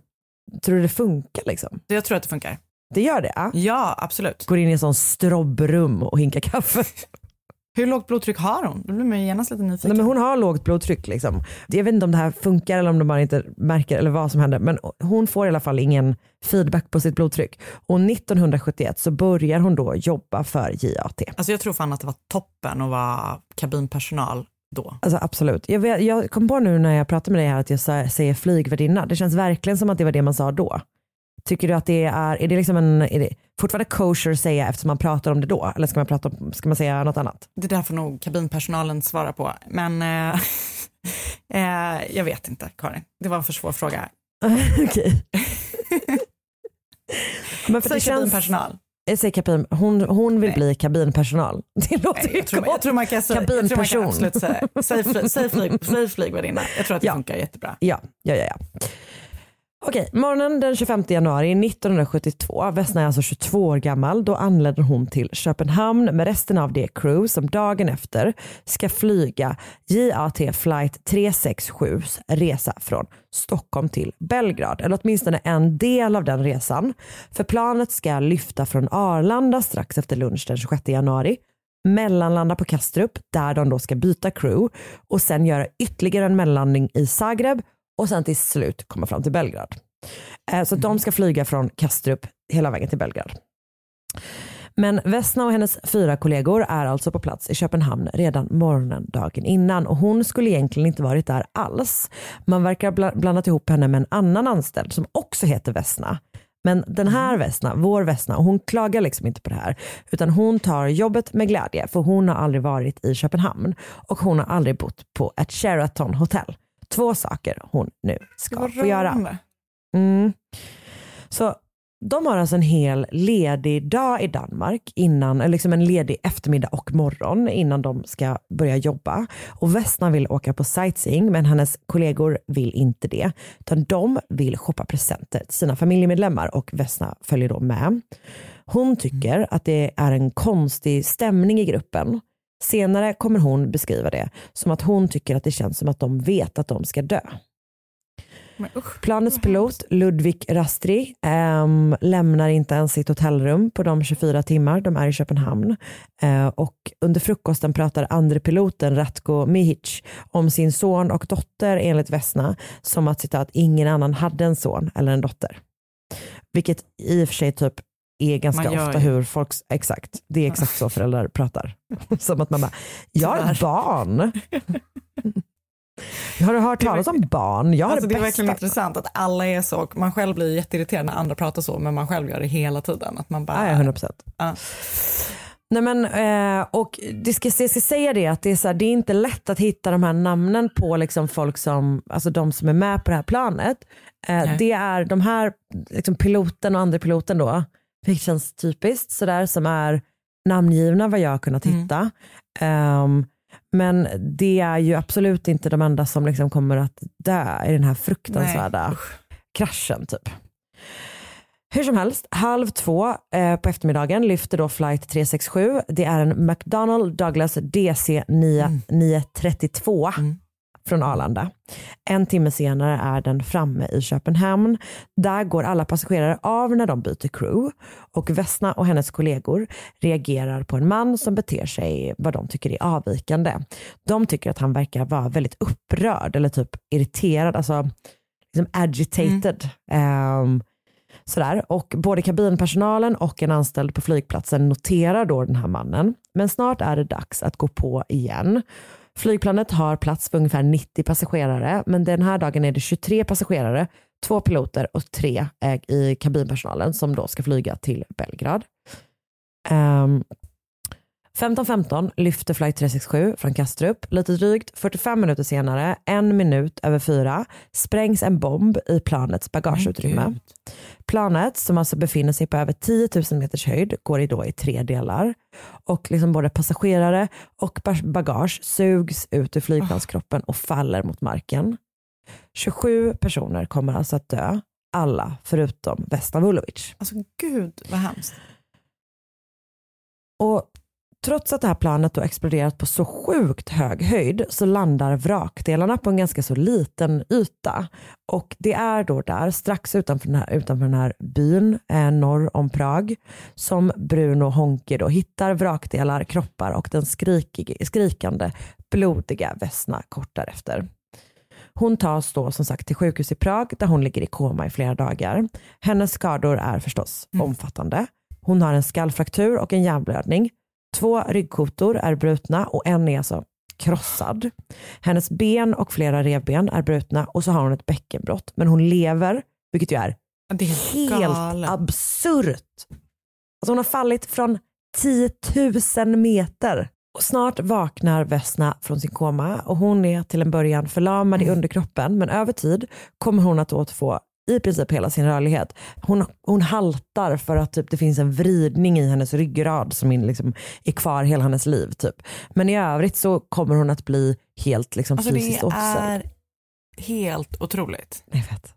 S5: tror du det funkar liksom?
S4: Jag tror att det funkar.
S5: Det gör det? Ja,
S4: ja absolut.
S5: Går in i en sån strobbrum och hinkar kaffe.
S4: Hur lågt blodtryck har hon? Då blir man ju genast lite nyfiken.
S5: Nej, men hon har lågt blodtryck. Liksom. Jag vet inte om det här funkar eller om de bara inte märker eller vad som händer. Men hon får i alla fall ingen feedback på sitt blodtryck. Och 1971 så börjar hon då jobba för JAT.
S4: Alltså jag tror fan att det var toppen att vara kabinpersonal då.
S5: Alltså absolut. Jag, vet, jag kom på nu när jag pratade med dig här att jag säger flygvärdinna. Det känns verkligen som att det var det man sa då. Tycker du att det är, är det liksom en, är det fortfarande kosher att säga eftersom man pratar om det då? Eller ska man, prata om, ska man säga något annat?
S4: Det där får nog kabinpersonalen svara på. Men eh, eh, jag vet inte Karin. Det var en för svår fråga.
S5: Okej. Men för
S4: Säg
S5: det känns-
S4: kabinpersonal.
S5: Jag säger kabin, hon, hon vill bli kabinpersonal. Det låter ju
S4: Jag tror, jag tror man kan säga,
S5: Kabinperson.
S4: säg, fly, säg, flyg, säg flygvärdinna. Jag tror att det funkar jättebra.
S5: Ja, ja, ja. ja. Okej, morgonen den 25 januari 1972, Vesna är alltså 22 år gammal, då anländer hon till Köpenhamn med resten av det crew som dagen efter ska flyga JAT flight 367 resa från Stockholm till Belgrad, eller åtminstone en del av den resan. För planet ska lyfta från Arlanda strax efter lunch den 26 januari mellanlanda på Kastrup där de då ska byta crew och sen göra ytterligare en mellanlandning i Zagreb och sen till slut komma fram till Belgrad. Eh, Så de ska flyga från Kastrup hela vägen till Belgrad. Men Vesna och hennes fyra kollegor är alltså på plats i Köpenhamn redan morgonen dagen innan och hon skulle egentligen inte varit där alls. Man verkar bla- blandat ihop henne med en annan anställd som också heter Vesna. Men den här Vesna, vår Vesna, hon klagar liksom inte på det här utan hon tar jobbet med glädje för hon har aldrig varit i Köpenhamn och hon har aldrig bott på ett Sheraton hotell. Två saker hon nu ska få göra. Mm. Så de har alltså en hel ledig dag i Danmark, innan, eller liksom en ledig eftermiddag och morgon innan de ska börja jobba. Och Vesna vill åka på sightseeing men hennes kollegor vill inte det. Utan de vill shoppa presenter till sina familjemedlemmar och Vesna följer då med. Hon tycker att det är en konstig stämning i gruppen. Senare kommer hon beskriva det som att hon tycker att det känns som att de vet att de ska dö. Planets pilot Ludvig Rastri ehm, lämnar inte ens sitt hotellrum på de 24 timmar de är i Köpenhamn. Eh, och under frukosten pratar andre piloten Ratko Mihic om sin son och dotter enligt Vesna som att citat ingen annan hade en son eller en dotter. Vilket i och för sig typ är ganska ofta
S4: ju.
S5: hur folk, exakt, det är exakt så föräldrar pratar. Som att man bara, jag har ett barn. Har du hört talas om barn? Jag har
S4: Alltså,
S5: det
S4: det är verkligen intressant att alla är så, och man själv blir jätteirriterad när andra pratar så, men man själv gör det hela tiden. Att man bara,
S5: Ja, ja, 100%.
S4: Ja.
S5: Nej men, eh, och det ska, jag ska säga det att det är, så här, det är inte lätt att hitta de här namnen på liksom folk som, alltså de som är med på det här planet. Eh, det är de här liksom piloten och andra piloten då, vilket känns typiskt sådär, som är namngivna vad jag har kunnat
S4: Mm.
S5: hitta. Ehm, men det är ju absolut inte de enda som liksom kommer att dö i den här fruktansvärda kraschen. typ. Hur som helst, halv två eh, på eftermiddagen lyfter då flight 367. Det är en McDonnell Douglas DC 9, 932 från Arlanda. En timme senare är den framme i Köpenhamn. Där går alla passagerare av när de byter crew och Vesna och hennes kollegor reagerar på en man som beter sig vad de tycker är avvikande. De tycker att han verkar vara väldigt upprörd eller typ irriterad, alltså liksom agitated. Ehm, Sådär. Och både kabinpersonalen och en anställd på flygplatsen noterar då den här mannen. Men snart är det dags att gå på igen. Flygplanet har plats för ungefär 90 passagerare, men den här dagen är det 23 passagerare, två piloter och tre eh, i kabinpersonalen som då ska flyga till Belgrad. Um, 15.15 lyfter flight 367 från Kastrup. Lite drygt 45 minuter senare, en minut över fyra, sprängs en bomb i planets bagageutrymme. Planet, som alltså befinner sig på över 10 000 meters höjd, går i då i tre delar. Och liksom både passagerare och bagage sugs ut ur flygplanskroppen och faller mot marken. 27 personer kommer alltså att dö, alla förutom Vesna Vulovic.
S4: Alltså gud vad hemskt.
S5: Och trots att det här planet då exploderat på så sjukt hög höjd så landar vrakdelarna på en ganska så liten yta. Och det är då där, strax utanför den här, utanför den här byn eh, norr om Prag, som Bruno Honke då hittar vrakdelar, kroppar och den skrikige, skrikande, blodiga Vesna kort därefter. Hon tas då som sagt till sjukhus i Prag där hon ligger i koma i flera dagar. Hennes skador är förstås omfattande. Hon har en skallfraktur och en hjärnblödning. Två ryggkotor är brutna och en är alltså krossad. Hennes ben och flera revben är brutna och så har hon ett bäckenbrott. Men hon lever, vilket ju är,
S4: är
S5: helt
S4: galet.
S5: absurt. Alltså hon har fallit från 10 000 meter. Och snart vaknar Vesna från sin koma och hon är till en början förlamad i underkroppen men över tid kommer hon att återfå i princip hela sin rörlighet. Hon, hon haltar för att typ, det finns en vridning i hennes ryggrad som in, liksom, är kvar hela hennes liv. Typ. Men i övrigt så kommer hon att bli helt liksom,
S4: Alltså
S5: fysiskt
S4: det
S5: offer.
S4: är helt otroligt.
S5: Jag vet.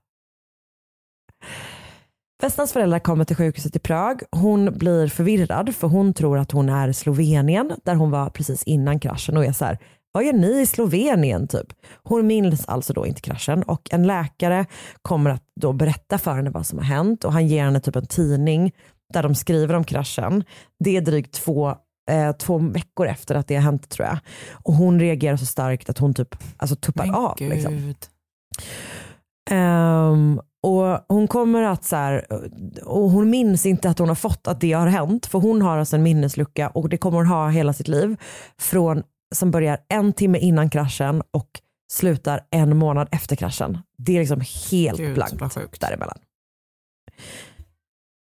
S5: Vesnas föräldrar kommer till sjukhuset i Prag. Hon blir förvirrad för hon tror att hon är Slovenien där hon var precis innan kraschen och är så här, vad gör ni i Slovenien typ? Hon minns alltså då inte kraschen och en läkare kommer att då berätta för henne vad som har hänt och han ger henne typ en tidning där de skriver om kraschen. Det är drygt två eh, två veckor efter att det har hänt tror jag. Och hon reagerar så starkt att hon typ alltså, tuppar av. Liksom. Ehm, och hon kommer att så här, och hon minns inte att hon har fått att det har hänt för hon har alltså en minneslucka och det kommer hon ha hela sitt liv från som börjar en timme innan kraschen och slutar en månad efter kraschen. Det är liksom helt
S4: Gud,
S5: blankt däremellan.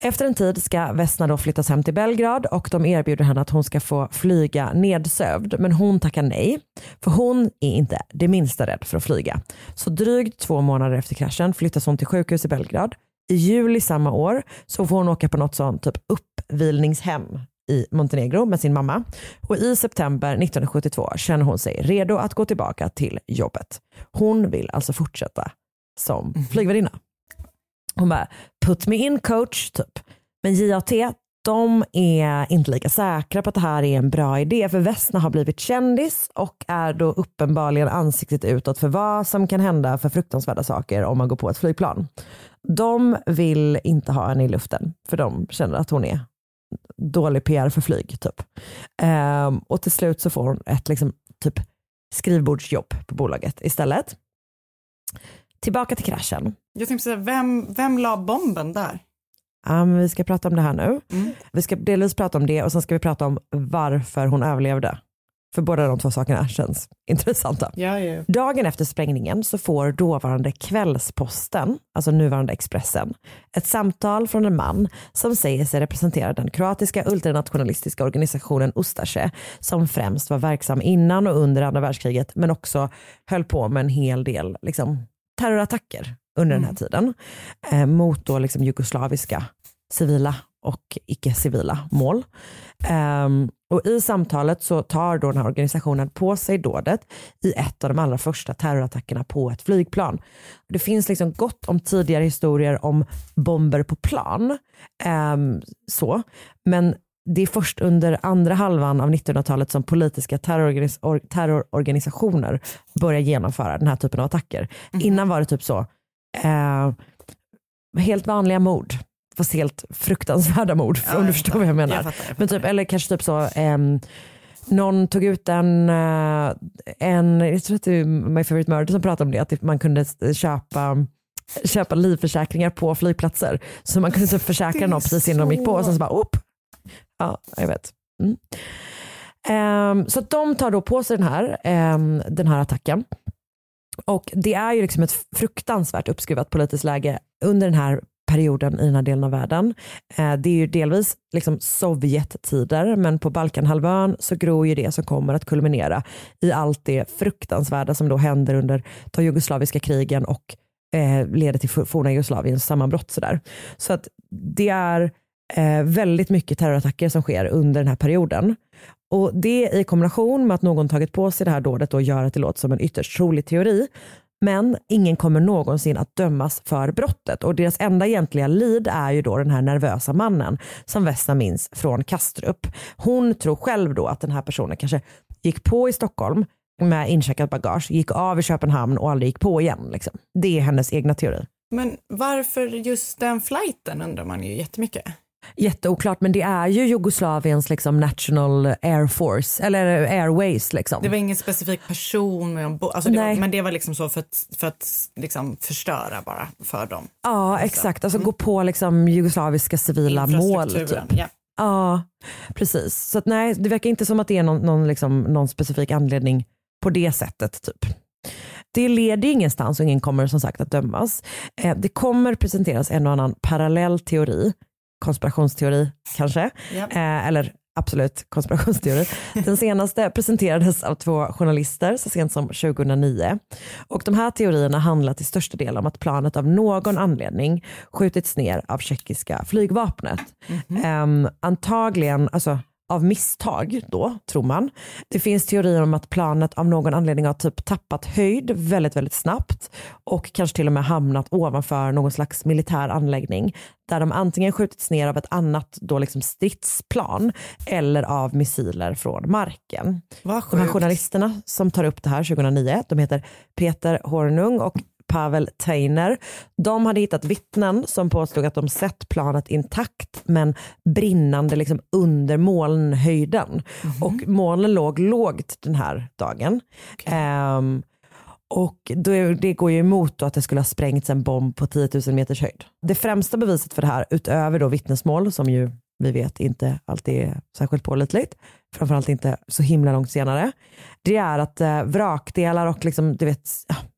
S5: Efter en tid ska Vesna då flyttas hem till Belgrad och de erbjuder henne att hon ska få flyga nedsövd men hon tackar nej för hon är inte det minsta rädd för att flyga. Så drygt två månader efter kraschen flyttas hon till sjukhus i Belgrad. I juli samma år så får hon åka på något sånt typ uppvilningshem i Montenegro med sin mamma och i september 1972 känner hon sig redo att gå tillbaka till jobbet. Hon vill alltså fortsätta som flygvärdinna. Hon bara, put me in coach typ. Men JAT, de är inte lika säkra på att det här är en bra idé för Vesna har blivit kändis och är då uppenbarligen ansiktet utåt för vad som kan hända för fruktansvärda saker om man går på ett flygplan. De vill inte ha henne i luften för de känner att hon är dålig PR för flyg. Typ. Ehm, och till slut så får hon ett liksom, typ, skrivbordsjobb på bolaget istället. Tillbaka till kraschen.
S4: Jag tänkte säga, vem, vem la bomben där?
S5: Men vi ska prata om det här nu. Vi ska delvis prata om det och sen ska vi prata om varför hon överlevde. För båda de två sakerna känns intressanta.
S4: Ja, ja.
S5: Dagen efter sprängningen så får dåvarande Kvällsposten, alltså nuvarande Expressen, ett samtal från en man som säger sig representera den kroatiska ultranationalistiska organisationen Ustaše som främst var verksam innan och under andra världskriget men också höll på med en hel del liksom, terrorattacker under den här tiden eh, mot då liksom jugoslaviska civila och icke-civila mål. Ehm, och I samtalet så tar då den här organisationen på sig dådet i ett av de allra första terrorattackerna på ett flygplan. Det finns liksom gott om tidigare historier om bomber på plan. ehm, så. Men det är först under andra halvan av 1900-talet som politiska terrororganis- or- terrororganisationer börjar genomföra den här typen av attacker. Innan var det typ så, eh, helt vanliga mord fast helt fruktansvärda mord
S4: Ja,
S5: om du förstår
S4: fattar.
S5: vad jag menar.
S4: Jag fattar, jag
S5: Men typ, eller kanske typ så, ehm, någon tog ut en, eh, en, jag tror att det är My Favorite Murder som pratade om det, att man kunde köpa köpa livförsäkringar på flygplatser. Så man kunde typ försäkra någon precis innan de gick på och sen så bara upp. Ja, jag vet. Mm. Ehm, så de tar då på sig den här, ehm, den här attacken. Och det är ju liksom ett fruktansvärt uppskruvat politiskt läge under den här perioden i den här delen av världen. Eh, det är ju delvis liksom Sovjettider men på Balkanhalvön så gror ju det som kommer att kulminera i allt det fruktansvärda som då händer under de jugoslaviska krigen och eh, leder till forna Jugoslaviens sammanbrott. Sådär. Så att det är eh, väldigt mycket terrorattacker som sker under den här perioden. Och Det i kombination med att någon tagit på sig det här dådet och gör att det låter som en ytterst trolig teori. Men ingen kommer någonsin att dömas för brottet och deras enda egentliga lid är ju då den här nervösa mannen som Vesna minns från Kastrup. Hon tror själv då att den här personen kanske gick på i Stockholm med incheckat bagage, gick av i Köpenhamn och aldrig gick på igen. Liksom. Det är hennes egna teori.
S4: Men varför just den flighten undrar man ju jättemycket.
S5: Jätteoklart men det är ju Jugoslaviens liksom national air force eller airways. Liksom.
S4: Det var ingen specifik person, med en bo- alltså det var, men det var liksom så för att, för att liksom förstöra bara för dem.
S5: Ja exakt, alltså gå på liksom jugoslaviska civila mål. Typ.
S4: Ja.
S5: Ja, precis. Så att, nej, det verkar inte som att det är någon, någon, liksom, någon specifik anledning på det sättet. typ. Det leder ingenstans och ingen kommer som sagt att dömas. Eh, det kommer presenteras en och annan parallell teori, konspirationsteori kanske,
S4: Ja.
S5: eh, eller absolut konspirationsteori. Den senaste presenterades av två journalister så sent som 2009. Och de här teorierna handlar till största del om att planet av någon anledning skjutits ner av tjeckiska flygvapnet. Ehm, antagligen, alltså av misstag då, tror man. Det finns teorier om att planet av någon anledning har typ tappat höjd väldigt, väldigt snabbt och kanske till och med hamnat ovanför någon slags militär anläggning där de antingen skjutits ner av ett annat då liksom stridsplan eller av missiler från marken. De här journalisterna som tar upp det här 2009, de heter Peter Hornung och Pavel Teiner. De hade hittat vittnen som påstod att de sett planet intakt men brinnande liksom under molnhöjden. Och molnen låg lågt den här dagen. Ehm, och då, det går ju emot att det skulle ha sprängts en bomb på 10 000 meters höjd. Det främsta beviset för det här, utöver då vittnesmål som ju vi vet inte alltid är särskilt pålitligt, framförallt inte så himla långt senare, det är att eh, vrakdelar och liksom, du vet,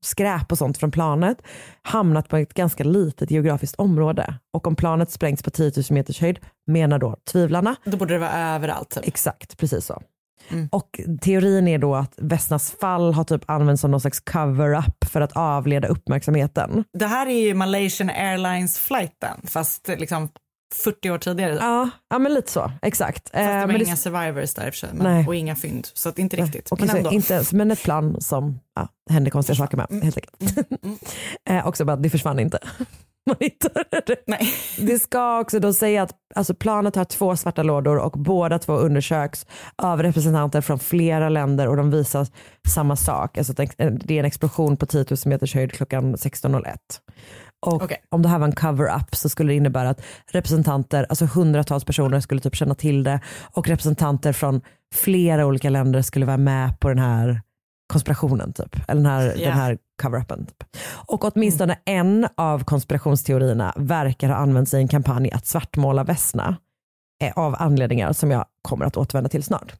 S5: skräp och sånt från planet hamnat på ett ganska litet geografiskt område. Och om planet sprängs på 10 000 meters höjd menar då tvivlarna.
S4: Då borde det vara överallt. Typ.
S5: Exakt, precis så.
S4: Mm.
S5: Och teorin är då att Vesnas fall har typ använts som någon slags cover-up för att avleda uppmärksamheten.
S4: Det här är ju Malaysian Airlines flighten fast liksom 40 år tidigare.
S5: Ja, ja men lite så, exakt.
S4: Fast det
S5: Eh,
S4: var
S5: men
S4: inga survivors där för men, och inga fynd. Så att inte riktigt.
S5: Okej,
S4: men
S5: så
S4: ändå.
S5: inte ens, men ett plan som ja, det hände konstiga saker med helt enkelt. eh, också bara, det försvann inte. Man hittade det.
S4: Nej.
S5: Det ska också då säga att alltså planet har två svarta lådor och båda två undersöks av representanter från flera länder och de visar samma sak. Alltså att det är en explosion på 10 000 meters höjd klockan 16.01. Och
S4: Okej.
S5: om det här var en cover-up så skulle det innebära att representanter, alltså hundratals personer skulle typ känna till det och representanter från flera olika länder skulle vara med på den här konspirationen typ. Eller den här, den här cover-upen. Typ. Och åtminstone en av konspirationsteorierna verkar ha använts i en kampanj att svartmåla Vesna eh, av anledningar som jag kommer att återvända till snart.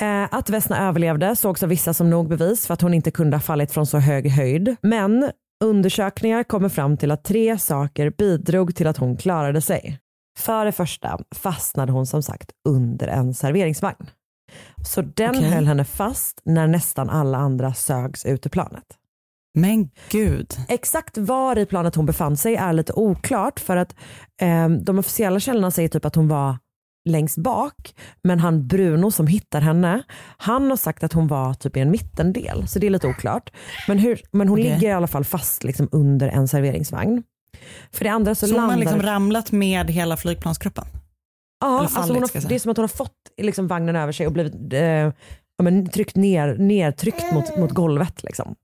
S5: Eh, att Vesna överlevde sågs av vissa som nog bevis för att hon inte kunde ha fallit från så hög höjd. Men undersökningar kommer fram till att tre saker bidrog till att hon klarade sig. För det första fastnade hon som sagt under en serveringsvagn. Så den
S4: Okej.
S5: höll henne fast när nästan alla andra sögs ut ur planet.
S4: Men gud.
S5: Exakt var i planet hon befann sig är lite oklart för att eh, de officiella källorna säger typ att hon var längst bak men han Bruno som hittar henne han har sagt att hon var typ i en mittendel så det är lite oklart. Men, hur, men hon
S4: Okej.
S5: ligger i alla fall fast liksom under en serveringsvagn. För det andra så,
S4: Så, hon
S5: landar...
S4: har liksom ramlat med hela flygplanskroppen?
S5: Ja, alltså hon har, det är som att hon har fått liksom vagnen över sig och blivit eh, ja, men, tryckt ner, nertryckt mot, mot golvet. Liksom.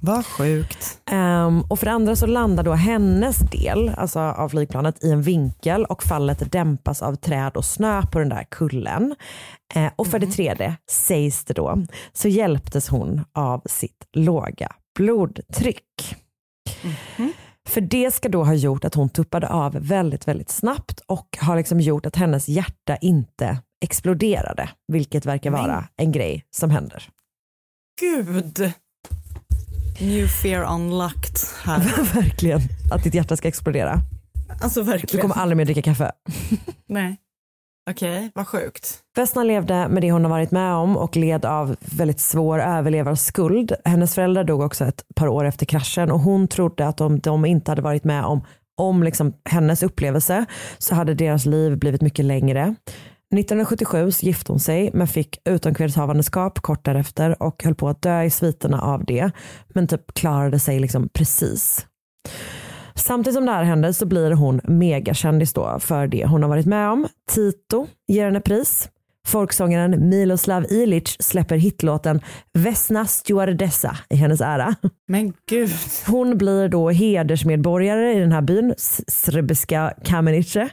S4: Vad sjukt.
S5: Ehm, och för det andra så landar då hennes del alltså av flygplanet i en vinkel och fallet dämpas av träd och snö på den där kullen. Eh, och för det tredje, sägs det då, så hjälptes hon av sitt låga blodtryck. För det ska då ha gjort att hon tuppade av väldigt, väldigt snabbt och har liksom gjort att hennes hjärta inte exploderade, vilket verkar vara en grej som händer.
S4: Gud. New fear unlocked här.
S5: verkligen, att ditt hjärta ska explodera.
S4: Alltså
S5: Du
S4: verkligen.
S5: kommer aldrig mer dricka kaffe.
S4: Nej. Okej, vad sjukt.
S5: Vesna levde med det hon har varit med om och led av väldigt svår överlevarskuld. Hennes föräldrar dog också ett par år efter kraschen och hon trodde att om de inte hade varit med om, om liksom hennes upplevelse så hade deras liv blivit mycket längre. 1977 så gifte hon sig men fick utomkvedshavandeskap kort därefter och höll på att dö i sviterna av det. Men typ klarade sig liksom precis. Samtidigt som det här händer så blir hon megakändis då för det hon har varit med om. Tito ger henne pris. Folksångaren Miloslav Ilic släpper hitlåten Vesna stewardessa i hennes ära.
S4: Men gud.
S5: Hon blir då hedersmedborgare i den här byn, S- Srebeska Kamenice.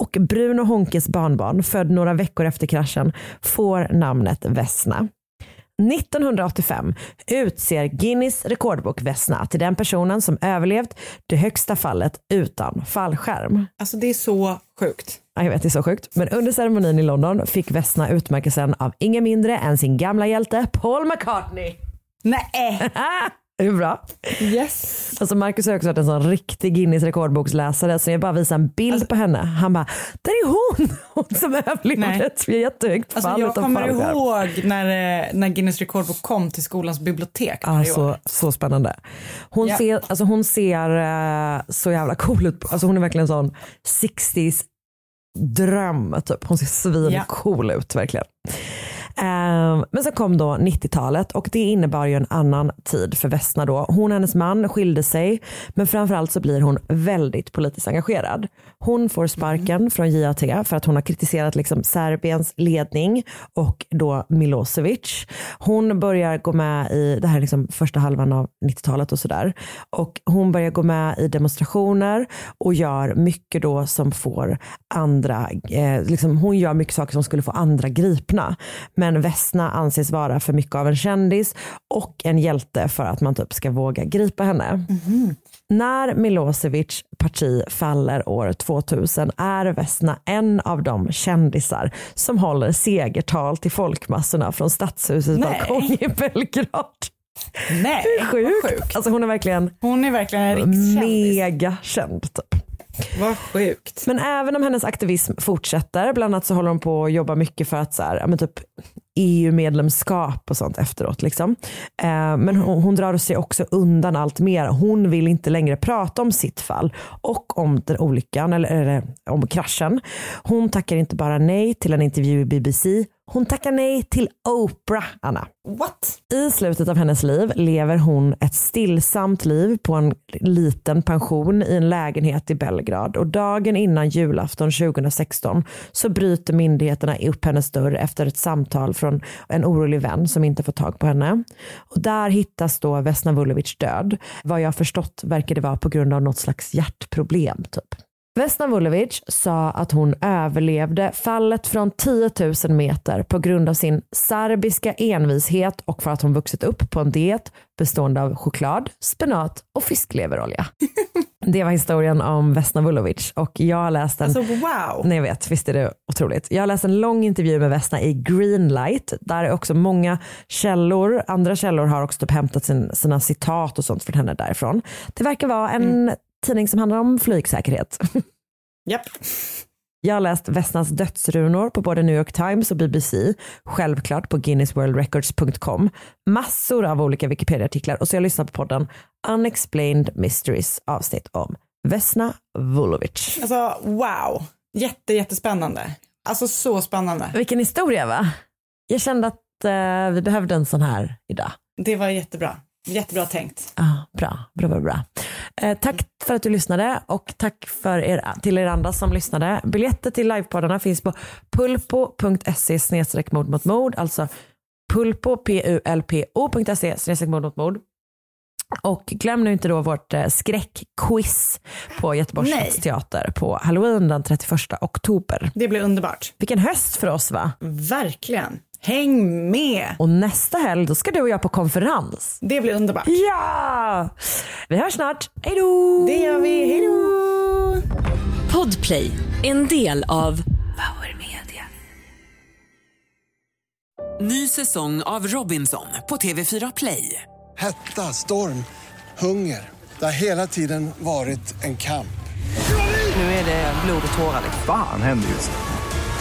S5: Och Bruno Honkes barnbarn, född några veckor efter kraschen, får namnet Vesna. 1985 utser Guinness rekordbok Vesna till den personen som överlevt det högsta fallet utan fallskärm.
S4: Alltså det är så sjukt.
S5: Ja, Jag vet, det är så sjukt. Men under ceremonin i London fick Vesna utmärkelsen av ingen mindre än sin gamla hjälte Paul McCartney.
S4: Nej.
S5: Hur bra?
S4: Yes.
S5: Alltså Marcus har också varit en sån riktig Guinness rekordboksläsare så jag bara visar en bild
S4: Alltså-
S5: på henne. Han bara, där är hon! Hon som överlevde ett jättehögt
S4: Alltså
S5: fall
S4: jag
S5: utan
S4: kommer ihåg när, eh, när Guinness rekordbok kom till skolans bibliotek år.
S5: så, spännande. Hon,
S4: Ja.
S5: ser, alltså hon ser eh, så jävla cool ut. Alltså hon är verkligen en sån 60s dröm. Typ. Hon ser svin
S4: Ja.
S5: cool ut verkligen. Ehm, men så kom då 90-talet och det innebar ju en annan tid för Vesna då. Hon och hennes man skilde sig men framförallt så blir hon väldigt politiskt engagerad. Hon får sparken från JAT för att hon har kritiserat liksom Serbiens ledning och då Milosevic. Hon börjar gå med i, det här är liksom första halvan av 90-talet och sådär. Och hon börjar gå med i demonstrationer och gör mycket då som får andra, eh, liksom, hon gör mycket saker som skulle få andra gripna. Men Vesna anses vara för mycket av en kändis och en hjälte för att man typ ska våga gripa henne. När Milosevic parti faller år 2000 är Vesna en av de kändisar som håller segertal till folkmassorna från stadshusets balkong i Belgrad.
S4: Nej,
S5: är sjukt. Alltså hon är verkligen
S4: Hon är verkligen en
S5: mega känd. Typ.
S4: Vad sjukt.
S5: Men även om hennes aktivism fortsätter, bland annat så håller hon på att jobba mycket för att så här, ja, men typ EU-medlemskap och sånt efteråt. Liksom. Eh, men hon, hon drar sig också undan allt mer. Hon vill inte längre prata om sitt fall och om den olyckan eller, eller om kraschen. Hon tackar inte bara nej till en intervju i BBC, hon tackar nej till Oprah, Anna.
S4: What?
S5: I slutet av hennes liv lever hon ett stillsamt liv på en liten pension i en lägenhet i Belgrad och dagen innan julafton 2016 så bryter myndigheterna upp hennes dörr efter ett samtal från en orolig vän som inte får tag på henne. Och där hittas då Vesna Vulovic död. Vad jag förstått verkar det vara på grund av något slags hjärtproblem typ. Vesna Vulovic sa att hon överlevde fallet från 10 000 meter på grund av sin serbiska envishet och för att hon vuxit upp på en diet bestående av choklad, spenat och fiskleverolja. Det var historien om Vesna Vulovic och jag har läst en
S4: Alltså wow.
S5: Nej jag vet, visst är det otroligt. Jag har läst en lång intervju med Vesna i Greenlight. Där är också många källor, andra källor har också typ hämtat sin, sina citat och sånt från henne därifrån. Det verkar vara en tidning som handlar om flygsäkerhet.
S4: Japp.
S5: Jag har läst Vesnas dödsrunor på både New York Times och BBC, självklart på guinnessworldrecords.com, massor av olika Wikipedia-artiklar och så har jag lyssnat på podden Unexplained Mysteries avsnitt om Vesna Vulovic.
S4: Alltså wow. Jätte, jättespännande. Alltså så spännande.
S5: Vilken historia va? Jag kände att eh, vi behövde en sån här idag.
S4: Det var jättebra. Jättebra tänkt.
S5: Ah, bra, bra, bra. bra. Eh, tack för att du lyssnade och tack för er, till er andra som lyssnade. Biljetter till livepoddarna finns på pulpo.se snedstreck mord mot mord, alltså pulpo, p-u-l-p-o.se snedstreck mord mot mord. Och glöm nu inte då vårt eh, skräckquiz på Göteborgs
S4: Nej.
S5: stadsteater på halloween den 31 oktober.
S4: Det blir underbart.
S5: Vilken höst för oss va?
S4: Verkligen. Häng med.
S5: Och nästa helg då ska du och jag på konferens.
S4: Det blir underbart.
S5: Ja! Vi hörs snart. Hej då!
S4: Det gör vi. Hej då!
S6: Podplay, en del av Power Media.
S9: Ny säsong av Robinson på TV4 Play.
S11: Hetta, storm, hunger. Det har hela tiden varit en kamp.
S9: Nu är det blod och tårar.
S1: Fan händer just nu.